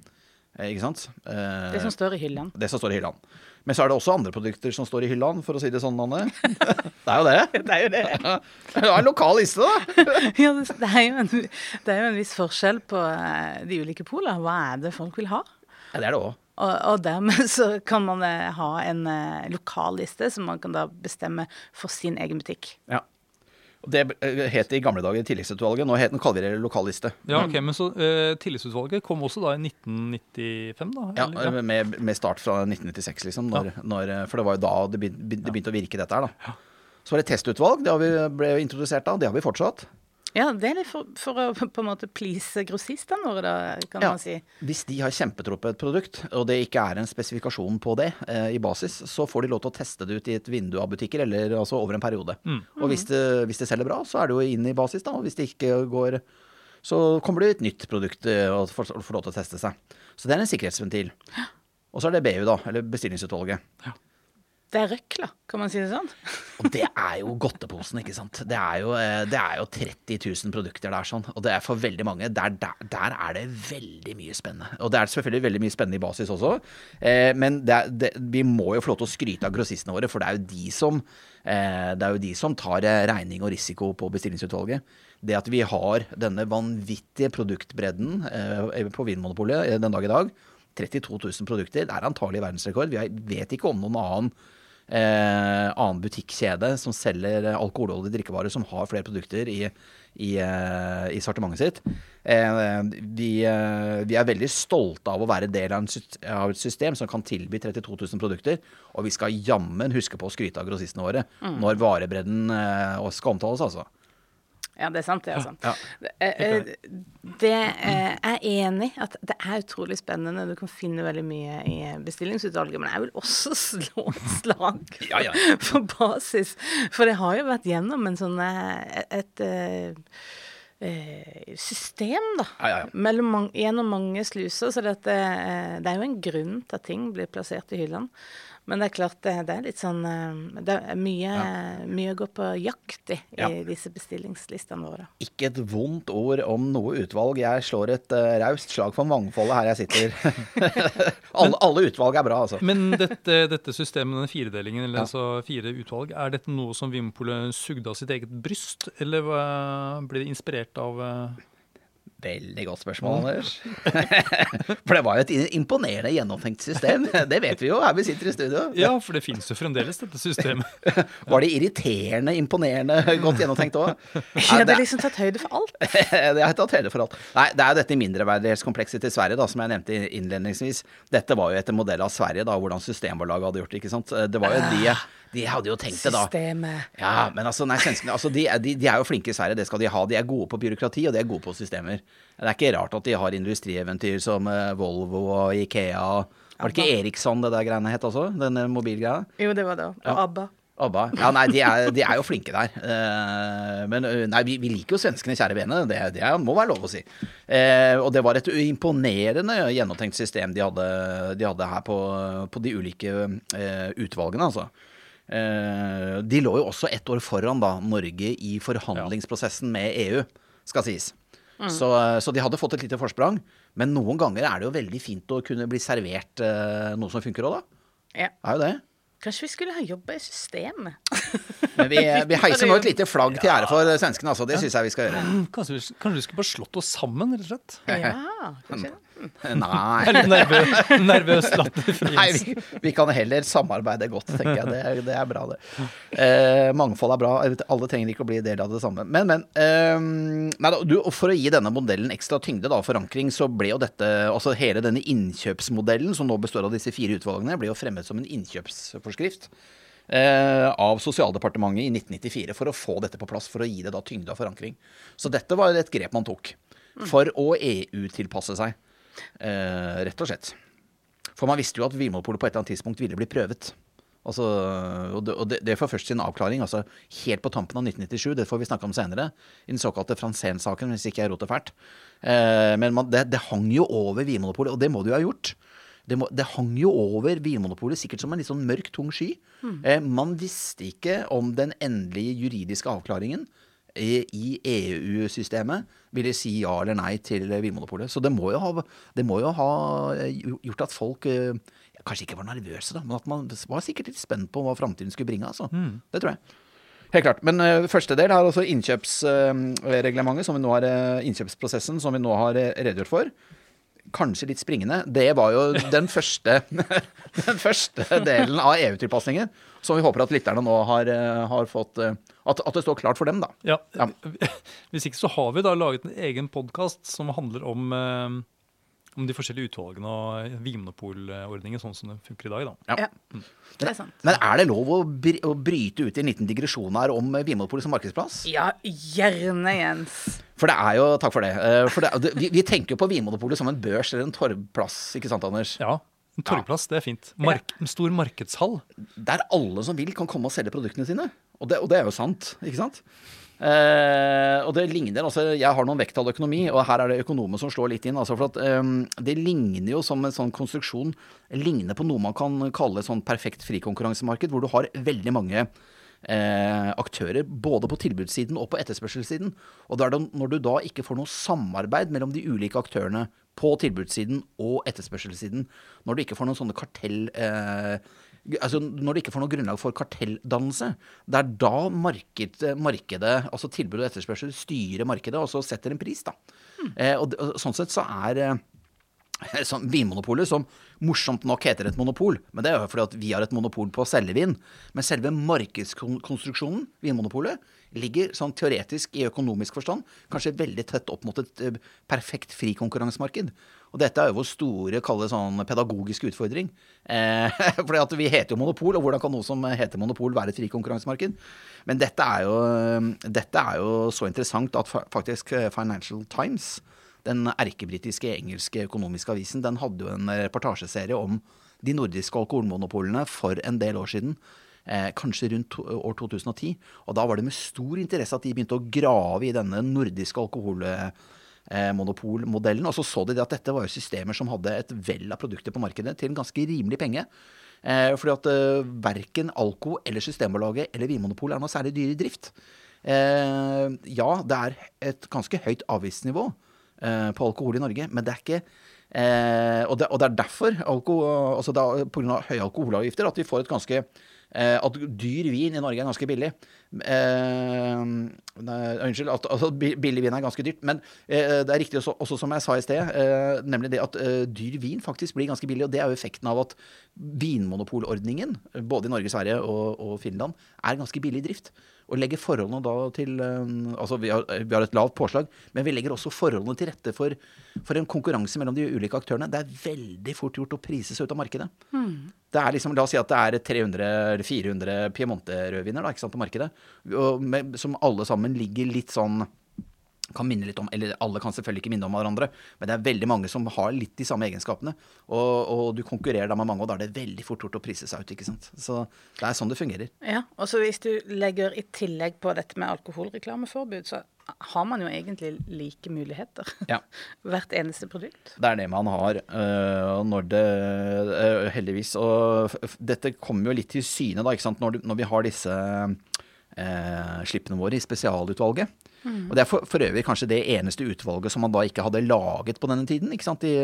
Eh, ikke sant? Eh, Det som står i hyllene. det som står i hyllene. Men så er det også andre produkter som står i hyllene, for å si det sånn, Anne. det er jo det. Det er jo det. Det er en lokal liste, da. Ja, det, er jo en, det er jo en viss forskjell på eh, de ulike polene. Hva er det folk vil ha? Ja, det er det òg. Og, og dermed så kan man eh, ha en lokal liste som man kan da bestemme for sin egen butikk. Ja. Det eh, het i gamle dager Tilleggsutvalget. Nå, het, den kaller vi det lokaliste. Ja, ok, Men så uh, Tillitsutvalget kom også da i 1995, da? Ja, med, med start fra 1996, liksom. Når, når, for det var jo da det begynte, det begynte å virke, dette her. da. Så var det testutvalg. Det har vi ble introdusert da. Det har vi fortsatt. Ja, det er litt for, for å på en måte please grossistene våre, da, kan Ja. man si. Hvis de har kjempetro på et produkt, og det ikke er en spesifikasjon på det eh, i basis, så får de lov til å teste det ut i et vindu av butikker, eller altså over en periode. Og hvis det, hvis det selger bra, så er det jo inn i basis, da. Og hvis det ikke går så kommer det et nytt produkt eh, og får, får lov til å teste seg. Så det er en sikkerhetsventil. Og så er det BU, da. Eller bestillingsutvalget. Det er røkla, kan man si det sånn? Og det er jo godteposen, ikke sant. Det er jo, eh, det er jo 30 000 produkter der, sånn. Og det er for veldig mange. Der, der, der er det veldig mye spennende. Og det er selvfølgelig veldig mye spennende i basis også. Eh, men det er, det, vi må jo få lov til å skryte av grossistene våre, for det er jo de som, eh, jo de som tar eh, regning og risiko på bestillingsutvalget. Det at vi har denne vanvittige produktbredden eh, på Vinmonopolet eh, den dag i dag, 32 000 produkter, det er antagelig verdensrekord. Vi vet ikke om noen annen eh, annen butikkjede som selger alkoholholdige drikkevarer som har flere produkter i, i, eh, i sortimentet sitt. Eh, vi, eh, vi er veldig stolte av å være del av, et system som kan tilby 32 000 produkter, og vi skal jammen huske på å skryte av grossistene våre når varebredden eh, skal omtales, altså. Ja, det er sant, det. altså. Ja. Det, er, det eh, er enig at det er utrolig spennende. Du kan finne veldig mye i bestillingsutvalget. Men jeg vil også slå et slag Ja, ja. for basis. For det har jo vært gjennom en sånn et, et, eh, eh, system, da. Ja, ja, ja. Mellom gjennom mange sluser. Så eh, det er jo en grunn til at ting blir plassert i hyllene. Men det er klart det, det er litt sånn eh, Det er mye, mye å gå på jakt i Ja. i disse bestillingslistene våre. Ikke et vondt ord om noe utvalg. Jeg slår et uh, raust slag for mangfoldet her jeg sitter. alle, alle utvalg er bra, altså. Men dette, dette systemet, denne firedelingen, eller Ja. altså fire utvalg, er dette noe som Vinmonopolet sugde av sitt eget bryst, eller uh, ble det inspirert av eh, Veldig godt spørsmål, Anders. For det var jo et imponerende gjennomtenkt system. Det vet vi jo her vi sitter i studio. Ja, for det finnes jo fremdeles, dette systemet. Var det irriterende, imponerende, godt gjennomtenkt òg? Jeg hadde liksom tatt høyde for alt. det har tatt høyde for alt. Nei, det er jo dette mindreverdighetskomplekset til Sverige, da, som jeg nevnte innledningsvis. Dette var jo etter modell av Sverige, da, hvordan Systembolaget hadde gjort det. ikke sant? Det var jo de, de hadde jo tenkt det, da. Systemet. Ja, men altså, nei, svenskene altså, de, de, de er jo flinke i Sverige, det skal de ha. De er gode på byråkrati, og de er gode på systemer. Det er ikke rart at de har industrieventyr som eh, Volvo og Ikea. Var det ikke Eriksson det der greiene het også? Den eh, mobilgreia? Jo, det var det. Og Ja. ABBA. ABBA. Ja, nei, de er, de er jo flinke der. Eh, men nei, vi, vi liker jo svenskene, kjære vene. Det, det må være lov å si. Og det var et imponerende gjennomtenkt system de hadde, de hadde her på, på de ulike utvalgene, altså. Eh, de lå jo også ett år foran da, Norge i forhandlingsprosessen med EU, skal sies. Så, så de hadde fått et lite forsprang. Men noen ganger er det jo veldig fint å kunne bli servert eh, noe som funker òg, da. Ja. Er jo det. Kanskje vi skulle ha jobba i systemet? Men vi, vi heiser nå et lite flagg til ære for svenskene, altså. Det syns jeg vi skal gjøre. Kanskje, vi- kanskje vi skulle bare slått oss sammen, rett og slett? Ja, kanskje det. Nei. Eller nervøs, nervøs latter fra Nei, vi, vi kan heller samarbeide godt, tenker jeg. Det, er- det er bra, det. Eh, mangfold er bra. Alle trenger ikke å bli del av det samme. Men, men. Eh, nei, da, du, for å gi denne modellen ekstra tyngde da, forankring, så ble jo dette Altså hele denne innkjøpsmodellen, som nå består av disse fire utvalgene, ble jo fremmet som en innkjøpsforskrift. eh, av Sosialdepartementet i 1994 for å få dette på plass, for å gi det da tyngde og forankring. Så dette var et grep man tok for å EU-tilpasse seg, rett og slett. For man visste jo at Vinmonopolet på et eller annet tidspunkt ville bli prøvet. Altså, og det, og det, får først sin avklaring altså helt på tampen av 1997. Det får vi snakke om senere. I den såkalte Franzén-saken, hvis ikke jeg roter fælt. Eh, men man, det, det hang jo over Vinmonopolet, og det må det jo ha gjort. Det, må, det hang jo over Vinmonopolet sikkert som en litt sånn mørk, tung sky. Eh, man visste ikke om den endelige juridiske avklaringen i EU-systemet ville si ja eller nei til Vinmonopolet. Så det må jo ha, det må jo ha eh, gjort at folk eh, kanskje ikke var nervøse, da, men at man var sikkert litt spent på hva framtiden skulle bringe. Altså. Det tror jeg. Helt klart. Men uh, første del er altså innkjøpsreglementet, som vi nå har, innkjøpsprosessen som vi nå har redegjort for. Kanskje litt springende. Det var jo den første, den første delen av EU-tilpasningen, som vi håper at lytterne nå har, har fått at, at det står klart for dem, da. Ja. Ja. Hvis ikke så har vi da laget en egen podkast som handler om, eh, om de forskjellige utvalgene og Vinmonopolordningen sånn som det funker i dag. da. Ja. Mm. det er sant. Men er det lov å, bry, å bryte ut i en liten digresjon her om Vinmonopolet som markedsplass? Ja, gjerne, Jens. For det er jo Takk for det. eh, For det, vi, vi tenker jo på Vinmonopolet som en børs eller en torvplass, ikke sant, Anders? Ja, En torgplass, det er fint. Mark, en stor markedshall. Der alle som vil, kan komme og selge produktene sine. Og det, og det er jo sant, ikke sant? Eh, og det ligner altså, Jeg har noen vekttall økonomi, og her er det økonomer som slår litt inn. Altså for at eh, Det ligner jo som en sånn konstruksjon ligner på noe man kan kalle et sånn perfekt frikonkurransemarked, hvor du har veldig mange eh, aktører både på tilbudssiden og på etterspørselssiden. Og det er det, når du da ikke får noe samarbeid mellom de ulike aktørene på tilbudssiden og etterspørselssiden, når du ikke får noen sånne kartell... Eh, altså Når du ikke får noe grunnlag for kartelldannelse, det er da marked, markedet, altså tilbud og etterspørsel, styrer markedet, og så setter en pris, da. Eh, og, og sånn sett så er sånn, Vinmonopolet, som morsomt nok heter et monopol, men det er jo fordi at vi har et monopol på å selge vin. Men selve markedskonstruksjonen, Vinmonopolet, ligger sånn teoretisk i økonomisk forstand kanskje veldig tett opp mot et eh, perfekt frikonkurransemarked. Og dette er jo vår store, kalle sånn pedagogiske utfordring. Eh, fordi vi heter jo monopol, og hvordan kan noe som heter monopol være et frikonkurransemarked? Men dette er, jo, dette er jo så interessant at faktisk eh, Financial Times den erkebritiske engelske økonomiske avisen den hadde jo en reportasjeserie om de nordiske alkoholmonopolene for en del år siden. Eh, kanskje rundt to, år 2010. Og da var det med stor interesse at de begynte å grave i denne nordiske eh, monopolmodellen. Og så så de det at dette var jo systemer som hadde et vell av produkter på markedet til en ganske rimelig penge. Eh, fordi at eh, verken Alco eller Systembolaget eller Vinmonopolet er noe særlig dyre i drift. Eh, ja, det er et ganske høyt avgiftsnivå eh, på alkohol i Norge, men det er ikke eh, og, det, og, det, er derfor, alko, altså pga. høye alkoholavgifter, at vi får et ganske Eh, at dyr vin i Norge er ganske billig. Eh, unnskyld, at at, billig vin er ganske dyrt. Men eh, det er riktig også, også, som jeg sa i sted, eh, nemlig det at eh, dyr vin faktisk blir ganske billig. Og det er jo effekten av at vinmonopolordningen, både i Norge, Sverige og, og Finland, er ganske billig i drift og legger forholdene da til eh, Altså vi har, vi har, et lavt påslag, men vi legger også forholdene til rette for, for, en konkurranse mellom de ulike aktørene. Det er veldig fort gjort å prise seg ut av markedet. Mm. Det er liksom, La oss si at det er 300 eller 400 Piemonte-rødviner på markedet, med, som alle sammen ligger litt sånn kan minne litt om, eller Alle kan selvfølgelig ikke minne om hverandre, men det er veldig mange som har litt de samme egenskapene. Og, og du konkurrerer da med mange, og da er det veldig fort gjort å prise seg ut. ikke sant? Så det er sånn det fungerer. Ja, og så Hvis du legger i tillegg på dette med alkoholreklameforbud, så har man jo egentlig like muligheter. Ja. Hvert eneste produkt. Det er det man har. Uh, når det uh, Heldigvis. Og dette kommer jo litt til syne da, ikke sant? Når, når vi har disse uh, slippene våre i spesialutvalget. Mm. Og Det er for, for, øvrig kanskje det eneste utvalget som man da ikke hadde laget på denne tiden, ikke sant, i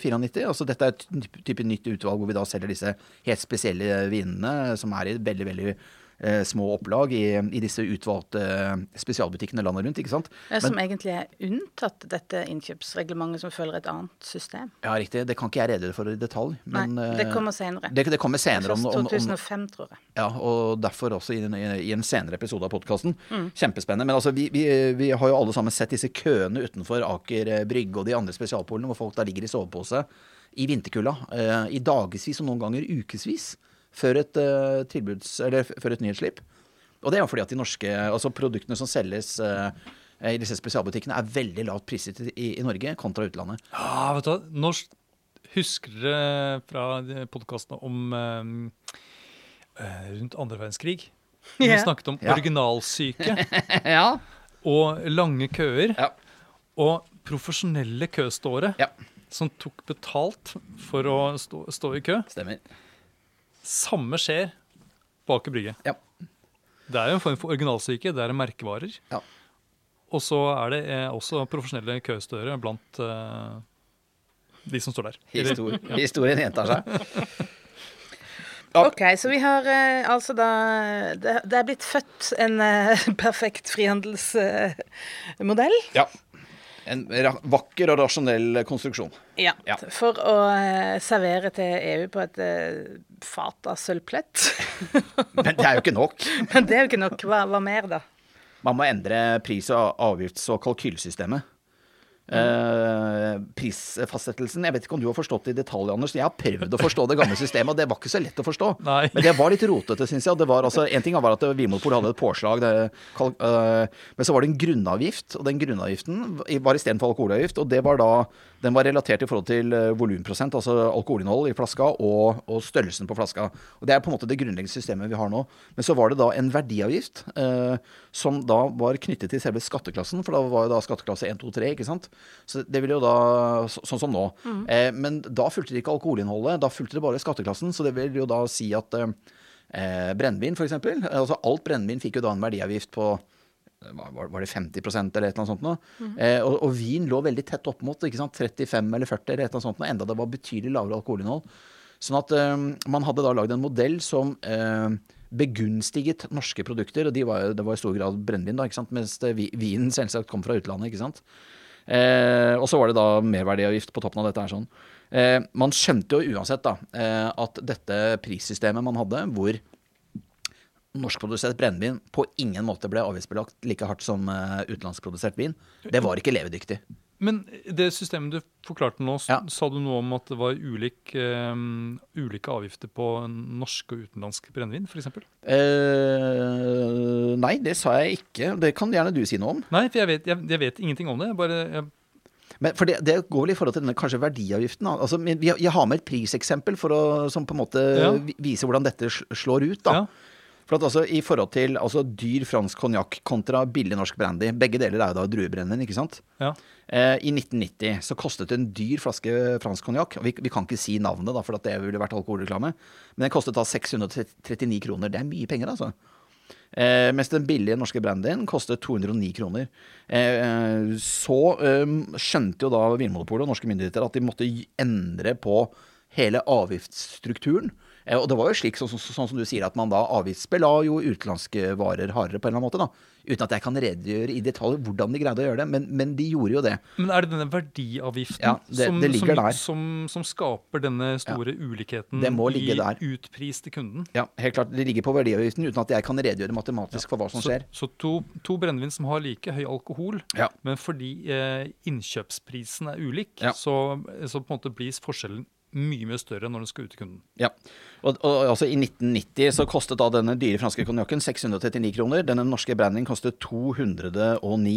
94. Eh, altså Dette er et type nytt utvalg hvor vi da selger disse helt spesielle vinene, som er i veldig, veldig små opplag i, i, disse utvalgte eh, spesialbutikkene landet rundt. ikke sant? Ja, som Men, egentlig er unntatt dette innkjøpsreglementet, som følger et annet system? Ja, riktig. Det kan ikke jeg redegjøre for i detalj. Men, Nei, det kommer senere. Det, det kommer senere. Om, om, 2005, tror jeg. Ja, og derfor også i, i en senere episode av podkasten. Mm. Kjempespennende. Men altså, vi, vi, vi, har jo alle sammen sett disse køene utenfor Aker Brygge og de andre spesialpolene, hvor folk da ligger i sovepose i vinterkulda eh, i dagevis og noen ganger ukevis før et, uh, tilbuds, eller før et nyhetsslipp. Og det er jo fordi at de norske altså produktene som selges uh, i disse spesialbutikkene, er veldig lavt priset i, i, Norge kontra utlandet. Ja, vet du, Norsk husker dere fra podkastene om uh, rundt andre verdenskrig? Vi yeah. snakket om ja. originalsyke ja. og lange køer. Ja. Og profesjonelle køståere som tok betalt for å stå, stå i kø. Stemmer. Samme skjer på Aker Brygge. Ja. Det er jo en form for originalsyke. Det er merkevarer. Ja. Og så er det eh, også profesjonelle køstører blant uh, de som står der. Histor ja. Historien gjentar seg. OK, så vi har eh, altså da det, det, er blitt født en uh, perfekt frihandelsmodell. ja. En vakker og rasjonell konstruksjon. Ja. ja. For å uh, servere til EU på et uh, fat av sølvplett. Men det er jo ikke nok. Men det er jo ikke nok. Hva, hva mer, da? Man må endre pris- og avgifts- og kalkylsystemet. Uh, prisfastsettelsen Jeg vet ikke om du har forstått det i detalj, Anders. Jeg har prøvd å forstå det gamle systemet, og det var ikke så lett å forstå. Nei. Men det var litt rotete, syns jeg. Det var altså, en ting var at Vinmonopol hadde et påslag, det, uh, men så var det en grunnavgift. Og den grunnavgiften var istedenfor alkoholavgift, og det var da den var relatert i forhold til uh, volumprosent, altså alkoholinnhold i flaska, og, og, størrelsen på flaska. Og Det er på en måte det grunnleggende systemet vi har nå. Men så var det da en verdiavgift uh, som da var knyttet til selve skatteklassen, for da var jo da skatteklasse 1, 2, 3, ikke sant. Så det ville jo da, så, Sånn som nå. Mm. Eh, men da fulgte det ikke alkoholinnholdet, da fulgte det bare skatteklassen. Så det vil jo da si at eh, eh brennevin, f.eks. Altså alt brennevin fikk jo da en verdiavgift på var det 50 eller et eller annet sånt noe. Mm. Eh, og, og, vin lå veldig tett opp mot ikke sant? 35 eller 40 eller et eller annet sånt noe, enda det var betydelig lavere alkoholinnhold. Sånn at eh, man hadde da lagd en modell som eh, begunstiget norske produkter, og de var, det var i stor grad brennevin, da, ikke sant? mens vinen selvsagt kom fra utlandet. ikke sant? Eh, og så var det da merverdiavgift på toppen av dette. her sånn. Eh, man skjønte jo uansett da, eh, at dette prissystemet man hadde, hvor norskprodusert brennevin på ingen måte ble avgiftsbelagt like hardt som uh, utenlandsprodusert vin, det var ikke levedyktig. Men det systemet du forklarte nå, ja. sa du noe om at det var ulik, um, ulike avgifter på norsk og utenlandsk brennevin, f.eks.? Uh, nei, det sa jeg ikke. Det kan gjerne du si noe om. Nei, for jeg vet, jeg, jeg vet ingenting om det. Bare... Jeg men for det, det, går vel i forhold til denne kanskje verdiavgiften. Altså, jeg, har med et priseksempel for å, som på en måte ja. viser hvordan dette slår ut. da. Ja. For at altså, I forhold til altså, dyr fransk konjakk kontra billig norsk brandy Begge deler er jo da druebrennevin, ikke sant? Ja. Eh, I 1990 så kostet en dyr flaske fransk konjakk vi, vi kan ikke si navnet, da, for at det ville vært alkoholreklame. Men den kostet da 639 kroner. Det er mye penger, altså. Eh, mens den billige norske brandyen kostet 209 kroner. Eh, så eh, skjønte jo da Vinmonopolet og norske myndigheter at de måtte endre på hele avgiftsstrukturen. Eh, og det var jo slik, sånn, sånn, sånn som du sier, at man da avgiftsbela jo utenlandske varer hardere på en eller annen måte. da. Uten at jeg kan redegjøre i detalj hvordan de greide å gjøre det, men, men de gjorde jo det. Men er det denne verdiavgiften Ja, det- som, det som. Som, som skaper denne store ulikheten må ligge i der. utpris til kunden? Ja, helt klart. Det ligger på verdiavgiften uten at jeg kan redegjøre matematisk for hva som Så, skjer. så to, to brennevin som har like høy alkohol, Ja. men fordi eh, innkjøpsprisen er ulik, Ja. så, så på en måte blir forskjellen mye mye større når den skal ut til kunden. Ja. Og, og altså I 1990 så kostet da denne dyre franske konjakken 639 kroner. Denne norske brandingen kostet 209.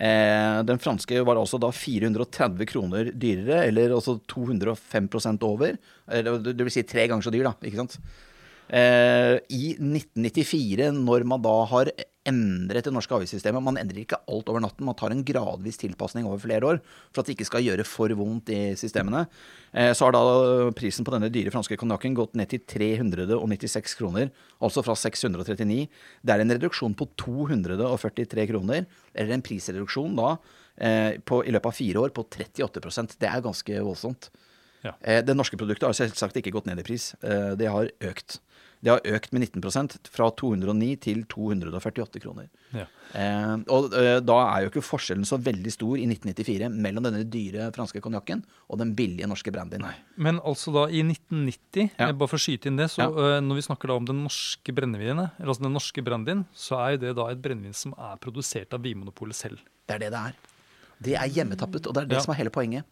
Eh, den franske var altså da 430 kroner dyrere, eller altså 205% over. Det vil si tre ganger så dyr, da. ikke sant? Eh, I 1994, når man da har endret det norske avgiftssystemet Man endrer ikke alt over natten, man tar en gradvis tilpasning over flere år for at det ikke skal gjøre for vondt i systemene. Eh, så har da prisen på denne dyre franske konjakken gått ned til 396 kroner, altså fra 639. Det er en reduksjon på 243 kroner, eller en prisreduksjon da eh, på, i løpet av fire år på 38% Det er ganske voldsomt. Ja. Det norske produktet har selvsagt ikke gått ned i pris. Det har økt. Det har økt med 19% fra 209 til 248 kroner. Ja. Eh, og eh, da er jo ikke forskjellen så veldig stor i 1994 mellom denne dyre franske konjakken og den billige norske brandyen. Men altså da i 1990, Ja. bare for å skyte inn det, så eh, når vi snakker da om den norske brennevinet, eller altså den norske brandyen, så er jo det da et brennevin som er produsert av Vinmonopolet selv. Det er det det er. Det er hjemmetappet, og det er det Ja. som er hele poenget.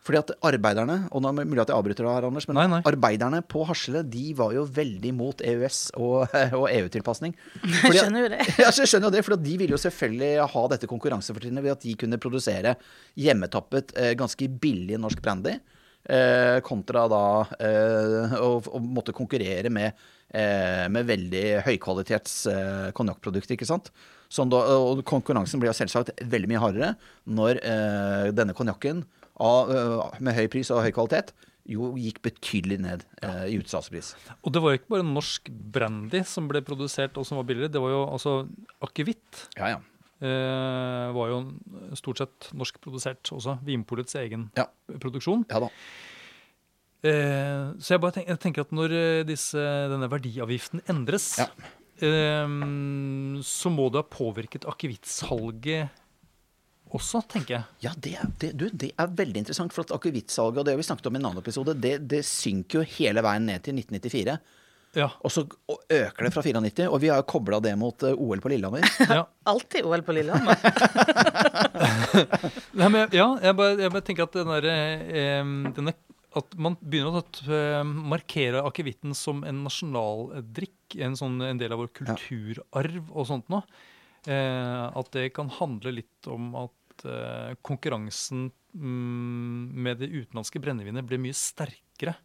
Fordi at arbeiderne, og nå er det mulig at jeg avbryter deg her, Anders, men Nei, nei. arbeiderne på Hasle de var jo veldig mot EØS og, og EU-tilpasning. Jeg skjønner jo det. Ja, jeg skjønner jo det, for de ville jo selvfølgelig ha dette konkurransefortrinnet ved at de kunne produsere hjemmetappet, eh, ganske billig norsk brandy, eh, kontra da eh, å, måtte konkurrere med, med veldig høykvalitets eh, konjakkprodukter, ikke sant. Sånn da, og konkurransen blir jo selvsagt veldig mye hardere når denne konjakken av, eh, med høy pris og høy kvalitet jo gikk betydelig ned eh, i utsalgspris. Og det var jo ikke bare norsk brandy som ble produsert og som var billigere, det var jo altså akevitt. Ja, ja. Eh, var jo stort sett norskprodusert også. Vinpolets egen Ja. produksjon. Ja da. Eh, så jeg bare tenker, jeg tenker at når eh, disse, denne verdiavgiften endres, Ja. eh, så må det ha påvirket akevittsalget også, tenker jeg. Ja, det er, det, du, det er veldig interessant. For at akevittsalget, og det har vi snakket om i en annen episode, det, det synker jo hele veien ned til 1994. Ja. Og så øker det fra 94, og vi har jo kobla det mot eh, OL på Lillehammer. ja. Alltid OL på Lillehammer. Nei, men, ja jeg, bare, jeg bare tenker at den derre, eh, denne at man begynner å eh, markere akevitten som en nasjonaldrikk, en, sånn, en del av vår kulturarv og sånt noe. Eh, at det kan handle litt om at eh, konkurransen mm, med det utenlandske brennevinet ble mye sterkere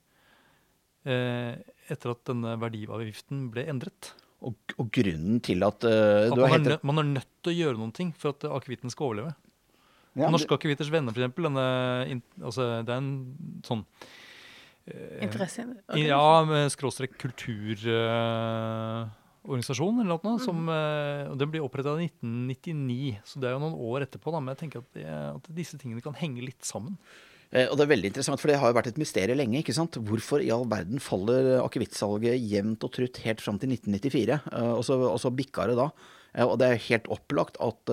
eh, etter at denne verdiavgiften ble endret. Og, og grunnen til at eh, At man, har er nødt, man er nødt til å gjøre noen ting for at akevitten skal overleve. Ja, Norske akevitters venner, for eksempel. Altså, det er en sånn Interesse. Ja, med skråstrek kulturorganisasjon eller noe, som eh, og Den blir oppretta i 1999, så det er jo noen år etterpå. Da, men jeg tenker at, det, at disse tingene kan henge litt sammen. Eh, Og det er veldig interessant, for det har jo vært et mysterium lenge. ikke sant? Hvorfor i all verden faller akevittsalget jevnt og trutt helt fram til 1994? Eh, Og så, og så bikka det da. Og det er helt opplagt at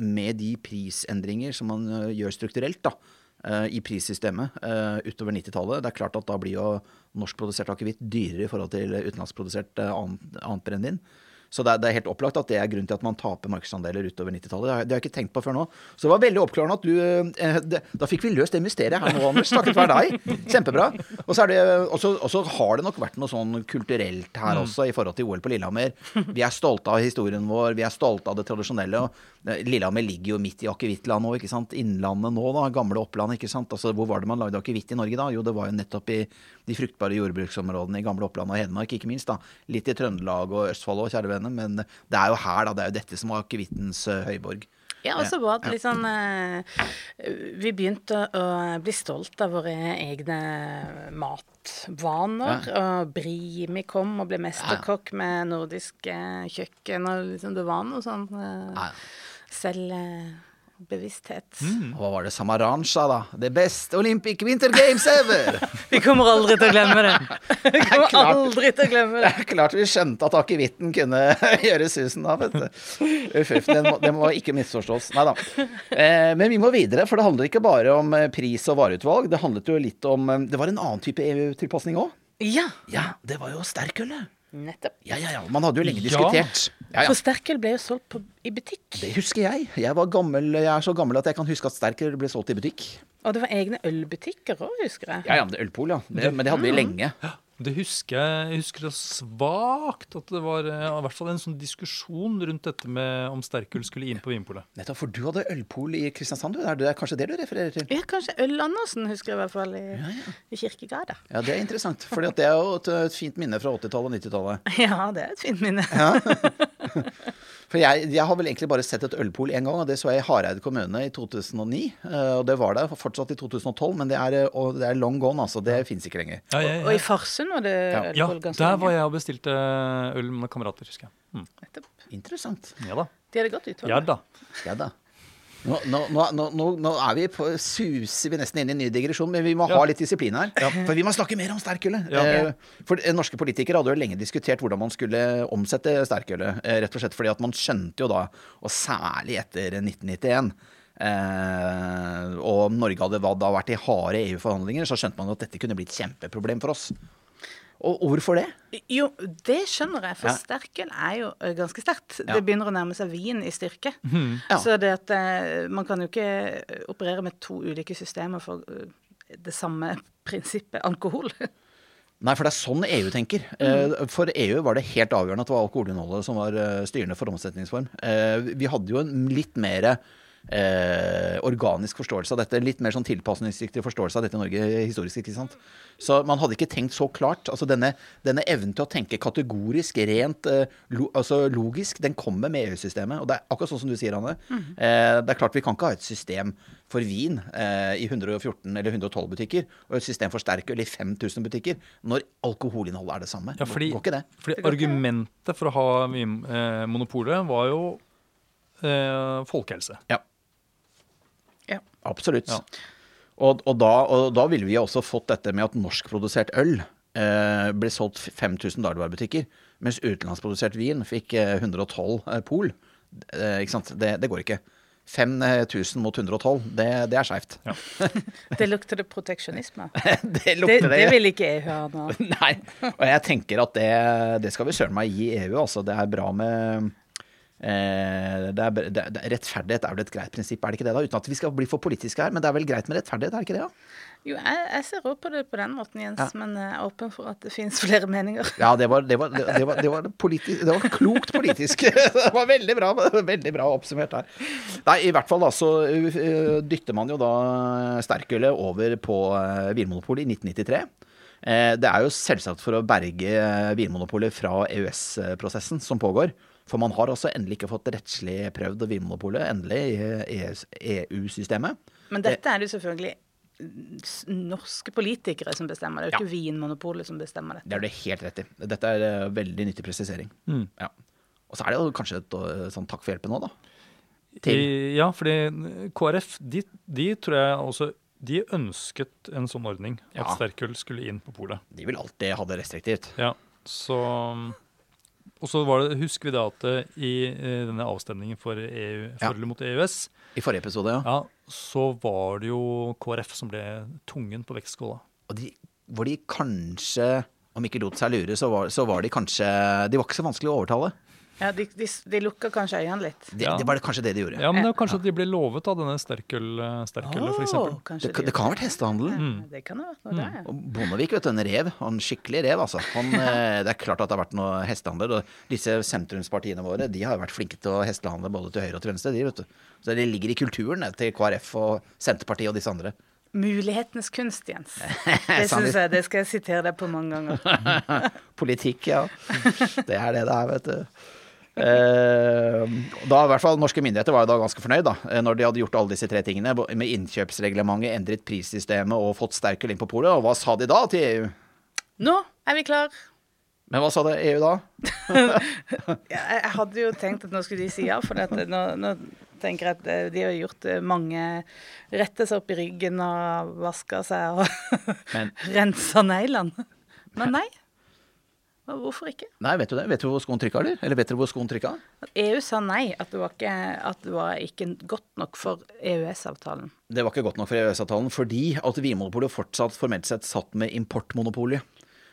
med de prisendringer som man gjør strukturelt da, i prissystemet eh, utover 90-tallet, det er klart at da blir jo norskprodusert akevitt dyrere i forhold til utenlandsprodusert eh, annet, annet brennevin. Så det er, det er helt opplagt at det er grunnen til at man taper markedsandeler utover 90-tallet. Det, det har jeg ikke tenkt på før nå. Så det var veldig oppklarende at du eh, det, Da fikk vi løst det mysteriet her nå, Anders. Takket være deg. Kjempebra. Og så er har det nok vært noe sånn kulturelt her også i forhold til OL på Lillehammer. Vi er stolte av historien vår, vi er stolte av det tradisjonelle. og eh, Lillehammer ligger jo midt i akevittland nå, ikke sant. Innlandet nå, da. Gamle Oppland, ikke sant. Altså, hvor var det man lagde akevitt i Norge da? Jo, det var jo nettopp i de fruktbare jordbruksområdene i gamle Oppland og Hedmark, ikke minst. da. Litt i Trøndelag og Østfold òg, kjære venner. Men det er jo her, da. Det er jo dette som var akevittens eh, høyborg. Ja, og så var det litt sånn eh, Vi begynte å bli stolt av våre egne matvaner. Og Brimi kom og ble mesterkokk med nordisk eh, kjøkken. Og liksom det var noe sånn eh, Ja. Selvbevissthet. Og hva var det Samarancha, da? The best Olympic Winter Games ever! Vi kommer aldri til å glemme det. Vi kommer klart. aldri til å glemme Det det. er klart vi skjønte at akevitten kunne gjøre susen da, vet du. Uff, uff, det må, det må ikke misforstås. Nei da. Eh, men vi må videre, for det handler ikke bare om eh, pris og vareutvalg. Det handlet jo litt om eh, Det var en annen type EU-tilpasning òg. Ja, Ja, det var jo sterkølet. Nettopp. Ja, ja, ja. Man hadde jo lenge Ja. diskutert. Ja, ja. For sterkel ble jo solgt på, i butikk. Det husker jeg. Jeg, var gammel, jeg er så gammel at jeg kan huske at sterkel ble solgt i butikk. Og det var egne ølbutikker òg, husker jeg. Ja, ja, det er ølpol, ja. Det, men det hadde vi lenge. Det husker jeg, jeg husker det svakt at det var ja, i hvert fall en sånn diskusjon rundt dette med om sterkøl skulle inn på Vinpolet. Nettopp, for du hadde ølpol i Kristiansand, du. Er kanskje det du refererer til? Ja, kanskje Øl-Andersen, husker jeg i hvert fall, i, i Kirkegata. Ja, det er interessant. For det er jo et, et fint minne fra 80-tallet og 90-tallet. Ja, det er et fint minne. For jeg, jeg har vel egentlig bare sett et ølpol én gang, og det så jeg i Hareid kommune i 2009. eh, Og det var der fortsatt i 2012, men det er, eh, og det er long gone, altså. Det fins ikke lenger. Ja, ja, Og i Farsund var det ja. ølpol ganske der var jeg og bestilte øl med kamerater, husker jeg. Mm. Interessant. Ja da. De hadde godt utvalg. Ja da. Ja da. Nå, nå, nå, nå, er vi på, suser vi nesten inn i en ny digresjon, men vi må ha litt disiplin her. For vi må snakke mer om sterkølet. Ja. Eh, for eh, norske politikere hadde jo lenge diskutert hvordan man skulle omsette sterkølet. Eh, rett og slett fordi at man skjønte jo da, og særlig etter 1991 Og og Norge hadde da vært i harde EU-forhandlinger, så skjønte man at dette kunne bli et kjempeproblem for oss. Og, hvorfor det? Jo, det skjønner jeg, for Ja. sterkøl er jo ganske sterkt. Ja. Det begynner å nærme seg vin i styrke. Ja. Så det at eh, man kan jo ikke operere med to ulike systemer for det samme prinsippet alkohol. Nei, for det er sånn EU tenker. Eh, For EU var det helt avgjørende at det var alkoholinnholdet som var eh, styrende for omsetningsform. Eh, Vi hadde jo en litt mer eh, organisk forståelse av dette. Litt mer sånn tilpasningsdyktig forståelse av dette i Norge historisk. ikke sant? Så man hadde ikke tenkt så klart. altså Denne, denne evnen til å tenke kategorisk, rent eh, lo, altså logisk, den kommer med EU-systemet. Og det er akkurat sånn som du sier, Anne. Eh, det er klart Vi kan ikke ha et system for vin eh, i 114 eller 112 butikker, og et system for sterkøl i 5000 butikker, når alkoholinnholdet er det samme. Ja, fordi, Går ikke det? fordi argumentet for å ha vinmonopolet eh, var jo eh, folkehelse. Ja. Ja. Absolutt. Ja. Og, og, da, og da ville vi også fått dette med at norskprodusert øl eh, ble solgt 5000 dagligvarebutikker, mens utenlandsprodusert vin fikk eh, 112 eh, pol. Eh, ikke sant? Det, det går ikke. 5000 mot 112, det, det er skeivt. Det lukter det proteksjonisme. det Det, lukter det vil ikke EU ha nå. Nei. Og jeg tenker at det, det skal vi søren meg gi EU. Altså, det er bra med eh, det er, det, det, Rettferdighet er vel et greit prinsipp, er det ikke det? da? Uten at vi skal bli for politiske her, men det er vel greit med rettferdighet, er det ikke det? da? Jo, jeg, jeg ser òg på det på den måten, Jens, Ja. men jeg er åpen for at det finnes flere meninger. Ja, det var, det var, var, det var, politisk, det var klokt politisk. Det var veldig bra, veldig bra oppsummert her. Nei, i hvert fall da så uh, dytter man jo da sterkølet over på uh, Vinmonopolet i 1993. Eh, Det er jo selvsagt for å berge eh, Vinmonopolet fra EØS-prosessen som pågår. For man har også endelig ikke fått rettslig prøvd Vinmonopolet endelig i EU-systemet. Men dette er det jo selvfølgelig norske politikere som bestemmer. Det er jo ikke Vinmonopolet som bestemmer dette. Det er du helt rett i. Dette er eh, veldig nyttig presisering. Ja. Og så er det jo kanskje et sånn takk for hjelpen nå, da. Til. Ja, fordi KrF de, de tror jeg også de ønsket en sånn ordning. Ja. At sterkøl skulle inn på polet. De vil alltid ha det restriktivt. Ja, så Og så var det, husker vi da at i eh, denne avstemningen for EU, Ja. mot EØS, I forrige episode, ja. ja, så var det jo KrF som ble tungen på vektskåla. Og de, hvor de kanskje, om ikke lot seg lure, så var, så var de kanskje De var ikke så vanskelig å overtale. Ja, de, de, de lukker kanskje øynene litt. Det, Ja. det var det kanskje det de gjorde. Ja, men det var kanskje at de ble lovet av denne sterkøl, sterkølet, for eksempel. Det, det kan ha vært hestehandel. Mm. Det kan ha vært noe mm. Bondevik, vet du, en rev. En skikkelig rev, altså. Han, eh, det er klart at det har vært noe hestehandel. Og disse sentrumspartiene våre de har jo vært flinke til å hestehandle både til høyre og til venstre. De, vet du. Så det ligger i kulturen til KrF og Senterpartiet og disse andre. Mulighetenes kunst, Jens. Det synes jeg, det skal jeg sitere deg på mange ganger. Politikk, ja. Det er det det er, vet du. Eh, da i hvert fall Norske myndigheter var jo da ganske fornøyd da, eh, når de hadde gjort alle disse tre tingene. Med innkjøpsreglementet, endret prissystemet og fått sterkere inn på polet. Og hva sa de da til EU? Nå er vi klar. Men hva sa det EU da? Jeg hadde jo tenkt at nå skulle de si ja, for dette. Nå, nå tenker jeg at eh, de har gjort eh, mange Retta seg opp i ryggen og vaska seg og rensa neglene. Men nei. Hvorfor ikke? Nei, vet du det? Vet du hvor skoen trykka, eller? Eller vet dere hvor skoen trykka? EU sa nei, at det var ikke, det var ikke godt nok for EØS-avtalen. Det var ikke godt nok for EØS-avtalen, fordi at Vinmonopolet fortsatt formelt sett satt med importmonopolet.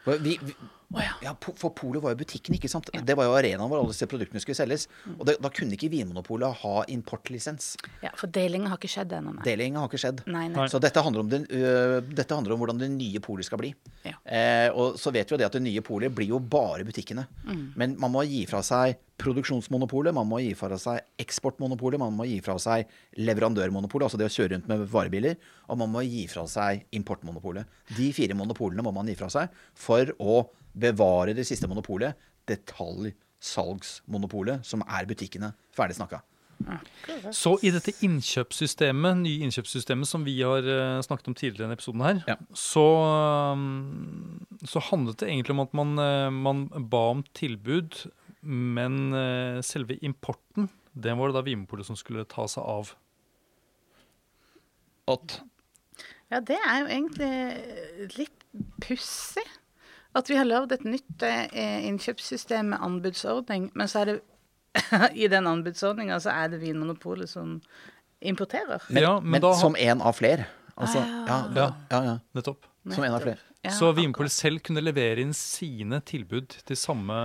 Vi, Vi, vi, ja, ja. for polet var jo butikken, ikke sant. Det var jo arenaen hvor alle disse produktene skulle selges. Og det, da kunne ikke Vinmonopolet ha importlisens. Ja, For delinga har ikke skjedd ennå, nei. Delinga har ikke skjedd. Nei, nei. Så dette handler, om den, uh, dette handler om hvordan det nye polet skal bli. Ja. Eh, og så vet vi jo det at det nye polet blir jo bare butikkene. Mm. Men man må gi fra seg produksjonsmonopolet, man må gi fra seg eksportmonopolet, man må gi fra seg leverandørmonopolet, altså det å kjøre rundt med varebiler, og man må gi fra seg importmonopolet. De fire monopolene må man gi fra seg for å bevare det siste monopolet, detaljsalgsmonopolet, som er butikkene. Ferdig snakka. Så i dette innkjøpssystemet, nye innkjøpssystemet som vi har eh, snakket om tidligere i denne episoden her, Ja. så, um, så handlet det egentlig om at man, eh, man ba om tilbud, men eh, selve importen, det var det da Vinmonopolet som skulle ta seg av. At Ja, det er jo egentlig litt pussig. At vi har lagd et nytt eh, innkjøpssystem med anbudsordning, men så er det i den anbudsordninga så er det Vinmonopolet som importerer. ja, men men, da som en av flere. Altså, ja, Ja. ja, ja. Nettopp. Som en av flere. Ja, så. Vinmonopolet selv kunne levere inn sine tilbud til samme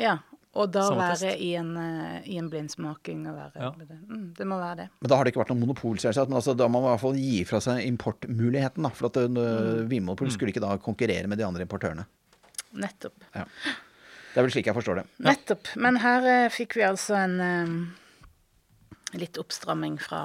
Ja, og da være i en, eh, i en blindsmaking og være Ja. det. Mm, det må være det. Men da har det ikke vært noen monopol, selvsagt. Men altså, da må man i hvert fall gi fra seg importmuligheten. Da, for at uh, Vinmonopolet skulle ikke da konkurrere med de andre importørene. Nettopp. Det er vel slik jeg forstår det. Nettopp. Men her eh, fikk vi altså en eh, litt oppstramming fra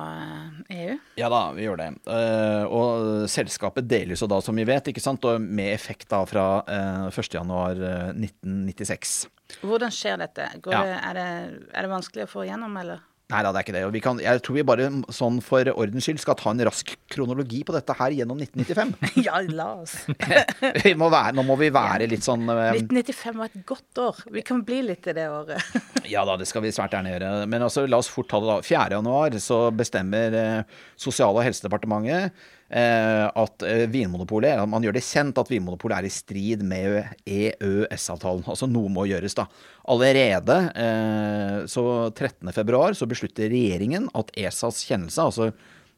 eh, EU. Ja da, vi gjør det. Eh, og selskapet deles jo da, som vi vet, ikke sant, og med effekt da fra uh, 1.1.1996. Hvordan skjer dette? Går Ja. det, er, det, er det vanskelig å få igjennom, eller? Nei da, det er ikke det. Og vi kan, jeg tror vi bare sånn for ordens skyld skal ta en rask kronologi på dette her gjennom 1995. ja, la oss. vi må være, nå må vi være litt sånn eh, 1995 var et godt år. Vi kan bli litt i det året. Ja da, det skal vi svært gjerne gjøre. Men altså, la oss fort ta det da. 4. januar så bestemmer eh, Sosial- og helsedepartementet at eh, Vinmonopolet Man gjør det kjent at Vinmonopolet er i strid med EØS-avtalen. Altså noe må gjøres, da. Allerede eh, så 13. februar så beslutter regjeringen at ESAs kjennelse, altså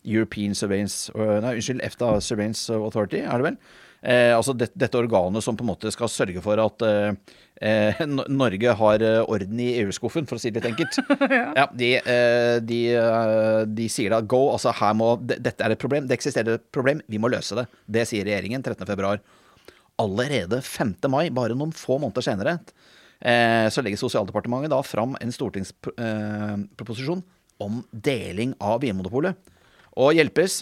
European Surveillance Nei, unnskyld, EFTA Surveillance Authority, er det vel? Eh, altså det, dette organet som på en måte skal sørge for at eh, eh, Norge har eh, orden i EU-skuffen, for å si det litt enkelt. ja. de, eh, de, de sier da go, altså her må Dette er et problem, det eksisterer et problem, vi må løse det. Det sier regjeringen 13. februar. Allerede 5. mai, bare noen få måneder senere, eh, så legger Sosialdepartementet da fram en stortingsproposisjon om deling av Vinmonopolet. Og hjelpes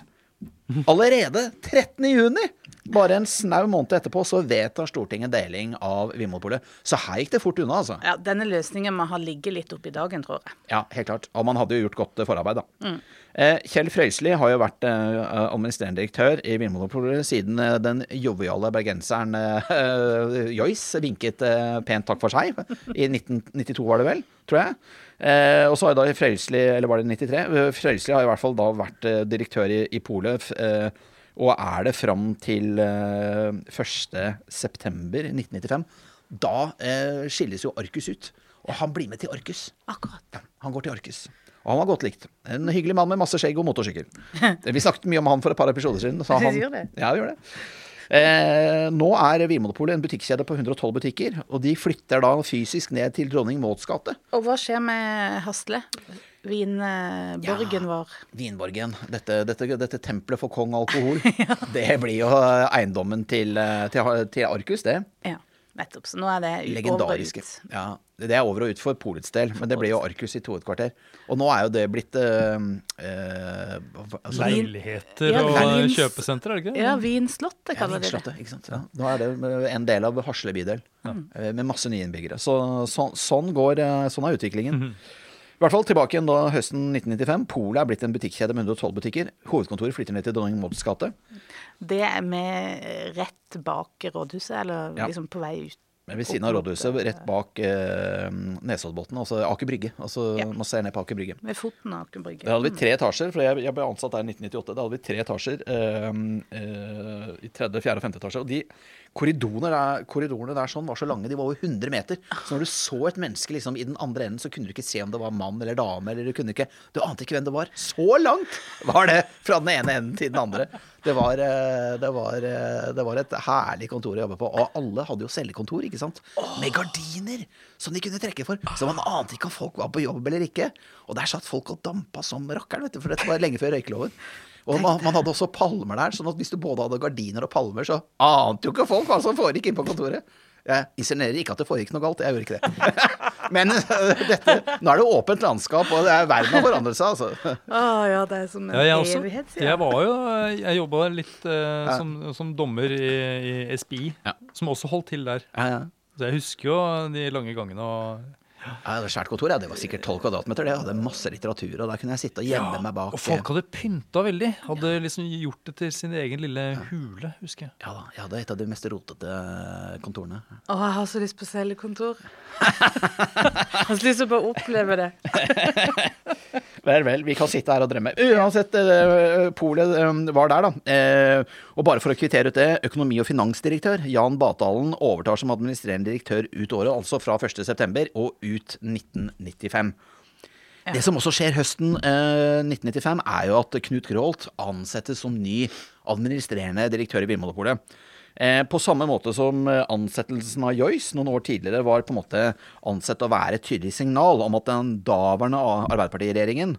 allerede 13. juni! Bare en snau måned etterpå så vedtar Stortinget deling av Vinmonopolet. Så her gikk det fort unna, altså. Ja, Denne løsningen må ha ligget litt oppi dagen, tror jeg. Ja, helt klart. Og man hadde jo gjort godt forarbeid, da. Eh, Kjell Frøysli har jo vært eh, administrerende direktør i Vinmonopolet siden eh, den joviale bergenseren eh, Joyce vinket eh, pent takk for seg. I 1992 var det vel, tror jeg. Eh, og så har da Frøysli, eller var det 93? Eh, Frøysli har i hvert fall da vært eh, direktør i, i Polet. eh, og er det fram til eh, 1.9.1995. Da eh, skilles jo Arcus ut. Og han blir med til Arcus. Akkurat. Ja, han går til Arcus. Og han var godt likt. En hyggelig mann med masse skjegg og motorsykkel. Vi snakket mye om han for et par episoder siden. så han, gjør det. Ja, gjør det. Eh, nå er Vinmonopolet en butikkjede på 112 butikker, og de flytter da fysisk ned til Dronning Mauds gate. Og hva skjer med Hasle? Vinborgen vår. Vinborgen, dette, dette, dette tempelet for kong alkohol, det blir jo eiendommen til, eh, til, til Arcus, det. Ja, nettopp. Så nå er det Legendariske. over og ut. Ja, det er over og ut for polets del, men det blir jo Arcus i to et kvarter Og nå er jo det blitt eh, eh, altså, Leiligheter Ja, og vins- kjøpesenter, er det ikke? Ja, Vinslottet kaller ja. Vinslottet, ikke sant. Ja. Nå er det en del av Hasle bydel, ja. med masse nye innbyggere. Så, så, sånn går, eh, sånn er utviklingen. I hvert fall tilbake igjen da høsten 1995. Polet er blitt en butikkjede med 112 butikker. Hovedkontoret flytter ned til Dronning Mauds gate. Det er med rett bak rådhuset, eller Ja. liksom på vei ut. Men ved siden av rådhuset, rett bak eh, Nesoddbotn, altså Aker Brygge. Altså, Ja. Man ser ned på Aker Brygge. Ved foten av Aker Brygge. Da hadde vi tre etasjer, for jeg, jeg ble ansatt der i 1998. Da hadde vi tre etasjer eh, eh, i tredje, fjerde og femte etasje. Og de korridorene der, korridorene der sånn var så lange, de var over 100 meter. Så når du så et menneske liksom i den andre enden, så kunne du ikke se om det var mann eller dame. eller Du kunne ikke, du ante ikke hvem det var. Så langt var det fra den ene enden til den andre. Det var, eh, det var, eh, det var et herlig kontor å jobbe på. Og alle hadde jo cellekontor, ikke sant? Med gardiner som de kunne trekke for. Så man ante ikke om folk var på jobb eller ikke. Og der satt folk og dampa som rakkeren, vet du, for dette var lenge før røykeloven. Og man, man hadde også palmer der, sånn at hvis du både hadde gardiner og palmer, så ante jo ikke folk hva som foregikk inne på kontoret. Jeg insinuerer ikke at det foregikk noe galt, jeg gjorde ikke det. Men dette, nå er det åpent landskap, og det er, verden har forandret seg, altså. Å ja, det er som en Ja, jeg også. evighet sier Jeg var jo Jeg jobba litt eh, Ja. som, som dommer i, i SPI, Ja. som også holdt til der. Ja, ja. Så jeg husker jo de lange gangene og Ja, det Svært kontor, ja. Det var sikkert 12 kvadratmeter. Det hadde masse litteratur, og der kunne jeg sitte og gjemme meg bak. Og folk hadde pynta veldig. Hadde liksom gjort det til sin egen lille hule, husker jeg. Ja da, jeg hadde et av de mest rotete kontorene. Å, jeg har så lyst på cellekontor. jeg har så lyst til å bare oppleve det. Vel, vel, vi kan sitte her og drømme. Uansett, eh, polet eh, var der, da. Eh, og bare for å kvittere ut det, økonomi- og finansdirektør Jan Batalen overtar som administrerende direktør ut året, altså fra 1.9. og ut 1995. Det som også skjer høsten eh, 1995, er jo at Knut Gråholt ansettes som ny administrerende direktør i Vinmonopolet. Eh, på samme måte som eh, ansettelsen av Joyce noen år tidligere var på en måte ansett å være et tydelig signal om at den daværende Arbeiderpartiregjeringen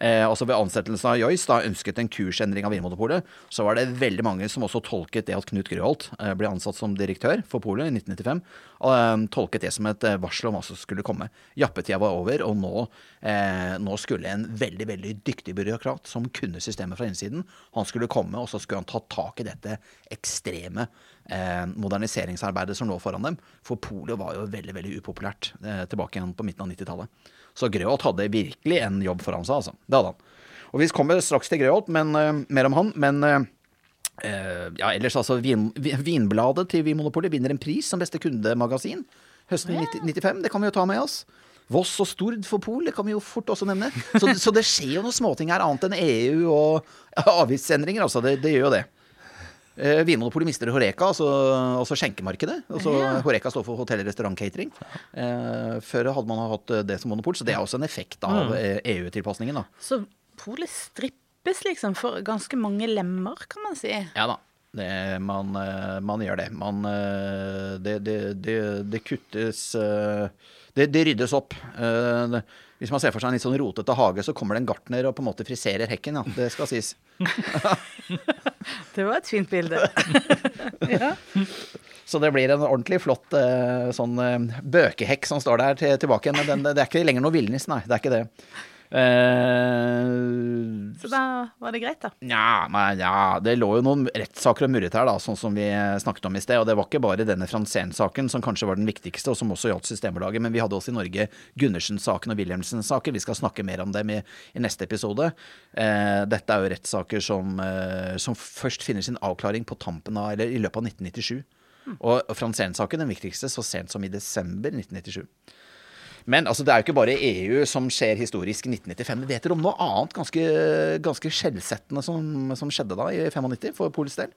Eh, altså Ved ansettelsen av Joyce da ønsket en kursendring av Vinmonopolet, så var det veldig mange som også tolket det at Knut Grøholt eh, ble ansatt som direktør for polet i 1995, og eh, tolket det som et eh, varsel om hva som skulle komme. Jappetida var over, og nå, eh, nå skulle en veldig veldig dyktig byråkrat som kunne systemet fra innsiden, han skulle komme, og så skulle han ta tak i dette ekstreme eh, moderniseringsarbeidet som lå foran dem. For polet var jo veldig veldig upopulært tilbake igjen på midten av 90-tallet. Så Grøholt hadde virkelig en jobb foran seg, altså. Det hadde han. Og vi kommer straks til Grøholt, men uh, mer om han. Men eh, ja, ellers altså vin, Vinbladet til Vinmonopolet vinner en pris som beste kundemagasin høsten 90, 95. Det kan vi jo ta med oss. Voss og Stord for Pol, det kan vi jo fort også nevne. Så, så det skjer jo noen småting her, annet enn EU og avgiftsendringer. Altså, det, det gjør jo det. Eh, Vinmonopolet mister Horeka, altså, altså skjenkemarkedet. Altså, Ja. Horeka står for hotell, restaurant, catering. Eh, før hadde man hatt eh, det som monopol, så det er også en effekt av mm. EU-tilpasningen. Så polet strippes liksom for ganske mange lemmer, kan man si. Ja da. Det, man, eh, man gjør det. Man, eh, det, det, det, kuttes eh, det, det ryddes opp. Hvis man ser for seg en litt sånn rotete hage, så kommer det en gartner og på en måte friserer hekken. Ja, det skal sies. Det var et fint bilde. ja. Så det blir en ordentlig flott eh, sånn eh, bøkehekk som står der til, tilbake igjen. Men det er ikke lenger noe villnis, nei. Det er ikke det. Eh, Så da var det greit, da. Nja, ja, det lå jo noen rettssaker og murret her, da, sånn som vi snakket om i sted. Og det var ikke bare denne Franzén-saken som kanskje var den viktigste, og som også gjaldt Systembolaget, men vi hadde også i Norge Gundersen-saken og Wilhelmsen-saken. Vi skal snakke mer om dem i, i neste episode. Eh, dette er jo rettssaker som, eh, som først finner sin avklaring på tampen av, eller i løpet av 1997. Og Franzén-saken den viktigste så sent som i desember 1997. Men altså, det er jo ikke bare EU som skjer historisk i 1995. Vet dere om noe annet ganske, ganske skjellsettende som, som skjedde da i 95 for Polens del?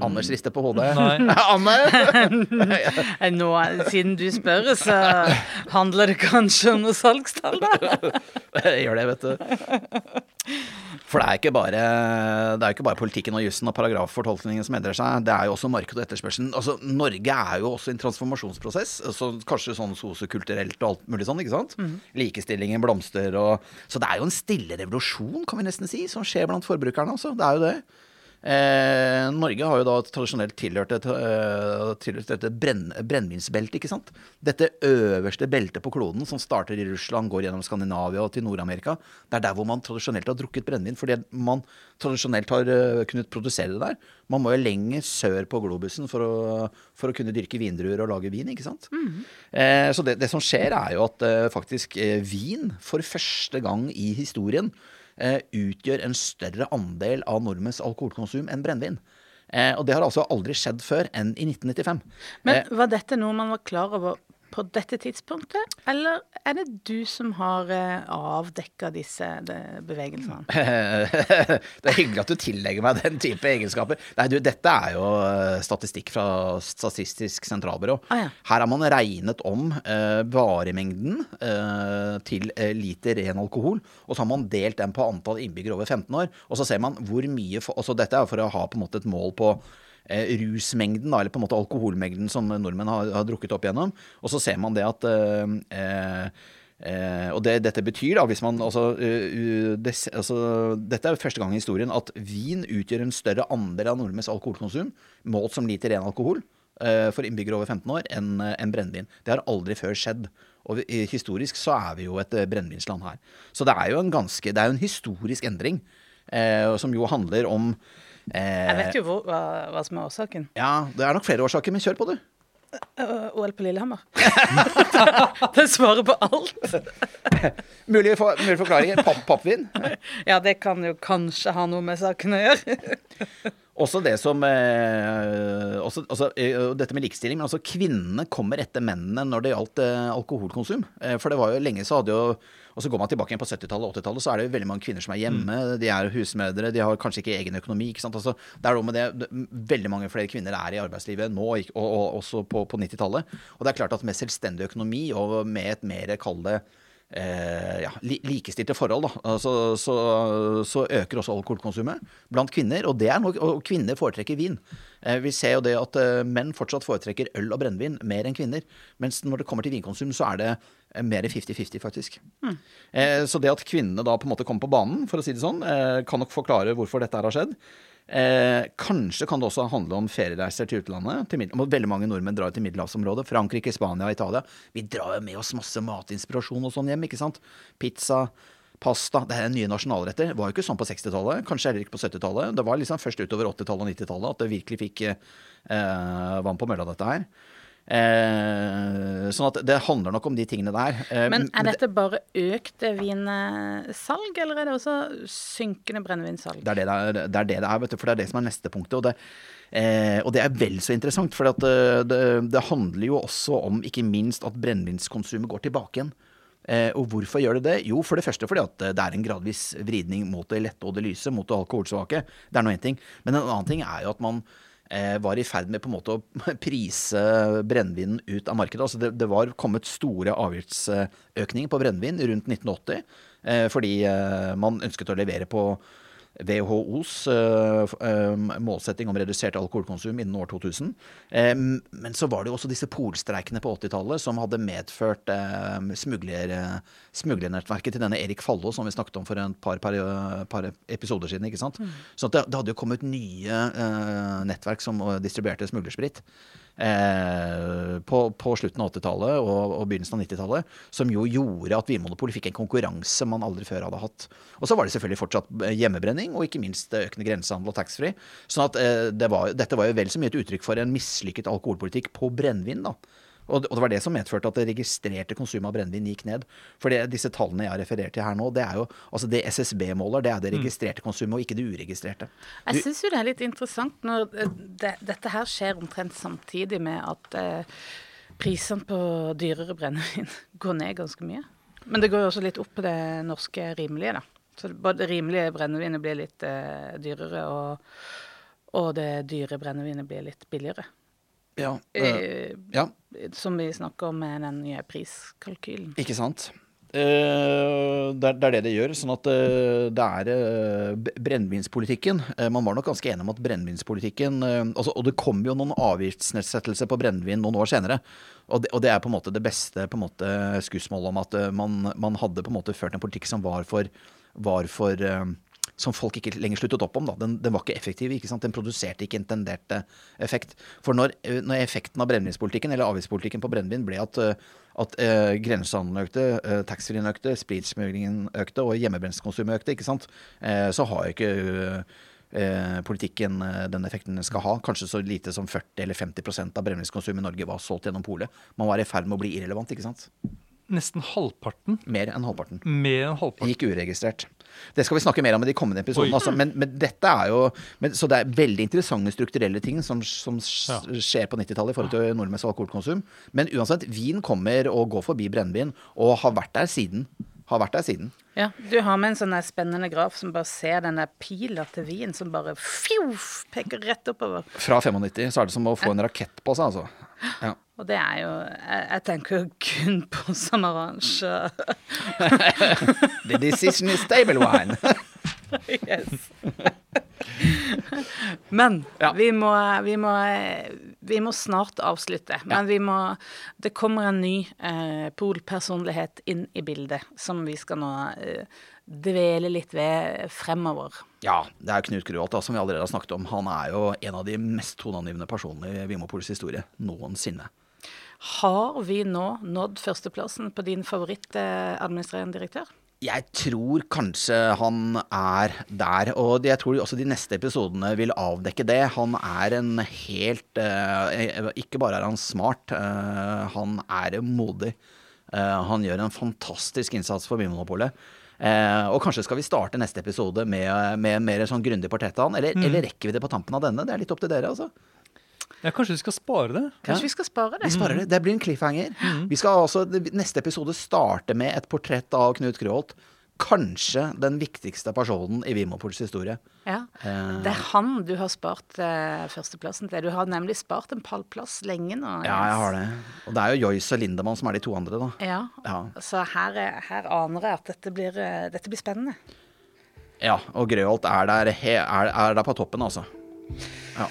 Anders rister på hodet. Nei. Nå, siden du spør, så handler det kanskje om noe salgstall, da. Gjør det, vet du. For det er ikke bare, det er ikke bare politikken og jussen og paragraffortolkningen som endrer seg, det er jo også marked og etterspørselen. Altså, Norge er jo også en transformasjonsprosess, så kanskje sånn sosiokulturelt og alt mulig sånn, ikke sant? Likestillingen blomster og Så det er jo en stille revolusjon, kan vi nesten si, som skjer blant forbrukerne, altså. Det er jo det. Eh, Norge har jo da tradisjonelt tilhørt, et, uh, tilhørt dette brenn, brennevinsbeltet, ikke sant. Dette øverste beltet på kloden som starter i Russland, går gjennom Skandinavia og til Nord-Amerika. Det er der hvor man tradisjonelt har drukket brennevin, fordi man tradisjonelt har uh, kunnet produsere det der. Man må jo lenger sør på globusen for å, for å kunne dyrke vindruer og lage vin, ikke sant. Eh, så det, det som skjer, er jo at uh, faktisk vin for første gang i historien utgjør en større andel av nordmenns alkoholkonsum enn brennevin. Eh, og det har altså aldri skjedd før enn i 1995. Men var dette noe man var klar over på dette tidspunktet, eller er det du som har eh, avdekka disse bevegelsene? det er hyggelig at du tillegger meg den type egenskaper. Nei, du, dette er jo eh, statistikk fra Statistisk sentralbyrå. Ah, ja. Her har man regnet om eh, varemengden eh, til eh, liter ren alkohol, og så har man delt den på antall innbyggere over 15 år. Og så ser man hvor mye for, Dette er for å ha på en måte et mål på eh, rusmengden, da, eller på en måte alkoholmengden som nordmenn har, har drukket opp igjennom. Og så ser man det at eh, eh, Eh, og det dette betyr, da, hvis man altså, uh, des, altså, Dette er første gang i historien at vin utgjør en større andel av nordmenns alkoholkonsum, målt som liter ren alkohol, uh, for innbyggere over 15 år, enn en brennevin. Det har aldri før skjedd. Og vi, historisk så er vi jo et eh, brennevinsland her. Så det er jo en ganske Det er jo en historisk endring, uh, som jo handler om eh, Jeg vet jo hvor, hva, hva som er årsaken. Ja, det er nok flere årsaker, men kjør på, du. Uh, OL på Lillehammer. det svarer på alt. Mulige, for, mulige forklaringer. Papp, pappvin. Ja, det kan jo kanskje ha noe med saken å gjøre. Også det som eh, også, også, eh, Dette med likestilling, men altså kvinnene kommer etter mennene når det gjaldt eh, alkoholkonsum. Eh, for det var jo lenge så hadde jo Og så går man tilbake igjen på 70-tallet og 80-tallet, så er det jo veldig mange kvinner som er hjemme. De er husmødre, de har kanskje ikke egen økonomi. ikke? Altså, det er noe med det, Veldig mange flere kvinner er i arbeidslivet nå, og, og, og også på, på 90-tallet. Og det er klart at med selvstendig økonomi og med et mer, kall det eh, ja, li likestilte forhold, da, altså, så, så øker også alkoholkonsumet blant kvinner. Og, det er nok, og kvinner foretrekker vin. Eh, vi ser jo det at eh, menn fortsatt foretrekker øl og brennevin mer enn kvinner. Mens når det kommer til vinkonsum, så er det mer 50-50, faktisk. Eh, så det at kvinnene da på en måte kommer på banen, for å si det sånn, eh, kan nok forklare hvorfor dette her har skjedd. Eh, kanskje kan det også handle om feriereiser til utlandet. Til veldig mange nordmenn drar til middelhavsområdet. Frankrike, Spania, Italia. Vi drar jo med oss masse matinspirasjon og sånn hjem, ikke sant. Pizza, pasta. Det er nye nasjonalretter. Det var jo ikke sånn på 60-tallet. Kanskje heller ikke på 70-tallet. Det var liksom først utover 80-tallet og 90-tallet at det virkelig fikk eh, vann på mølla, dette her. Eh, sånn at det handler nok om de tingene der. Eh, Men er dette bare økt vinsalg, eller er det også synkende brennevinsalg? Det er det det er, det er, det det er vet du, for det er det som er neste punktet. Og det, eh, og det er vel så interessant, for det, det, handler jo også om ikke minst at brennevinskonsumet går tilbake igjen. Eh, og hvorfor gjør det det? Jo, for det første fordi at det er en gradvis vridning mot det lette og det lyse, mot det alkoholsvake. Det er nå én ting. Men en annen ting er jo at man eh, var i ferd med på en måte å prise brennevinen ut av markedet. Altså det, det var kommet store avgiftsøkninger på brennevin rundt 1980 eh, fordi eh, man ønsket å levere på WHOs eh, eh, målsetting om redusert alkoholkonsum innen år 2000. Eh, men så var det jo også disse polstreikene på 80-tallet som hadde medført smugler, smuglernettverket til denne Erik Fallo, som vi snakket om for en par, par, par episoder siden. ikke sant? Så det, det hadde jo kommet nye nettverk som distribuerte smuglersprit. Eh, på, på slutten av 80-tallet og, og begynnelsen av 90-tallet, som jo gjorde at Vinmonopolet fikk en konkurranse man aldri før hadde hatt. Og så var det selvfølgelig fortsatt eh, hjemmebrenning, og ikke minst eh, økende grensehandel og taxfree. Sånn at eh, det var, dette var jo vel så mye et uttrykk for en mislykket alkoholpolitikk på brennevin, da. Og det, og det var det som medførte at det registrerte konsumet av brennevin gikk ned. For det, disse tallene jeg har referert til her nå, det er jo altså det SSB måler, det er det registrerte konsumet, og ikke det uregistrerte. Jeg syns jo det er litt interessant når eh, det, dette her skjer omtrent samtidig med at eh, prisene på dyrere brennevin går ned ganske mye. Men det går jo også litt opp på det norske rimelige, da. Så både det rimelige brennevinet blir litt eh, dyrere, og, og det dyre brennevinet blir litt billigere. Ja, øh, Eh, ja som vi snakker om med den nye priskalkylen. Ikke sant? Eh, det, er, det er det det gjør. Sånn at eh, det er eh, brennevinspolitikken eh, Man var nok ganske enig om at brennevinspolitikken eh, altså, Og det kom jo noen avgiftsnedsettelser på brennevin noen år senere. Og det, og det er på en måte det beste på en måte skussmålet om at eh, man, man hadde på en måte ført en politikk som var for, var for eh, som folk ikke lenger sluttet opp om. Den, den var ikke effektiv. ikke sant? Den produserte ikke intenderte effekt. For når, eh, når effekten av brennevinspolitikken, eller avgiftspolitikken på brennevin, ble at, eh, at eh, grensehandelen økte, eh, taxfree-en økte, spritsmuglingen økte og hjemmebrenskonsumet økte, ikke sant? Eh, så har ikke eh, politikken eh, den effekten den skal ha. Kanskje så lite som 40 eller 50% av brennevinskonsumet i Norge var solgt gjennom polet. Man var i ferd med å bli irrelevant, ikke sant? Nesten halvparten. Mer enn halvparten. Mer enn halvparten. Gikk uregistrert. Det skal vi snakke mer om i de kommende episodene. Altså. Men, men dette er jo men, Så det er veldig interessante strukturelle ting som, som Ja. skjer på 90-tallet i forhold til nordmenns alkoholkonsum. Men uansett, vin kommer og går forbi brennevin, og har vært der siden. Har vært der siden. Ja, Du har med en sånn spennende graf som bare ser den der pila til vin som bare fjoff, peker rett oppover. Fra 95 så er det som å få en rakett på seg, altså. Ja. Og det er jo Jeg, jeg tenker kun på Samaranch. The decision is stable wine. yes. Men Ja. vi, må, vi, må, vi må snart avslutte. Men vi må Det kommer en ny eh, polpersonlighet inn i bildet, som vi skal nå eh, dvele litt ved fremover. Ja, det er Knut Gruholt, som vi allerede har snakket om. Han er jo en av de mest toneangivende personene i Vinmonopolets historie noensinne. Har vi nå nådd førsteplassen på din favoritt-administrerende direktør? Jeg tror kanskje han er der, og jeg tror også de neste episodene vil avdekke det. Han er en helt eh, Ikke bare er han smart, eh, han er modig. Eh, han gjør en fantastisk innsats for Vinmonopolet. Eh, og kanskje skal vi starte neste episode med, med mer sånn grundig portrett av han, eller, eller rekker vi det på tampen av denne? Det er litt opp til dere, altså. Ja, kanskje vi skal spare det? Kanskje vi skal spare Vi det? sparer det. Det blir en cliffhanger. Vi skal altså neste episode starte med et portrett av Knut Grøholt. Kanskje den viktigste personen i Vimopols historie. Ja. Eh. Det er han du har spart eh, førsteplassen til. Du har nemlig spart en pallplass lenge nå. Ja, jeg har det. Og det er jo Joyce og Lindemann som er de to andre, da. Ja. Ja. Så her, er- her aner jeg at dette blir, eh, dette blir spennende. Ja, og Grøholt er der, he, er, er der på toppen, altså. Ja.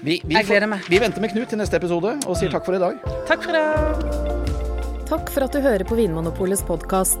Vi, vi, Jeg gleder meg. vi venter med Knut til neste episode og sier takk for i dag. Takk for i dag. Takk for at du hører på Vinmonopolets podkast.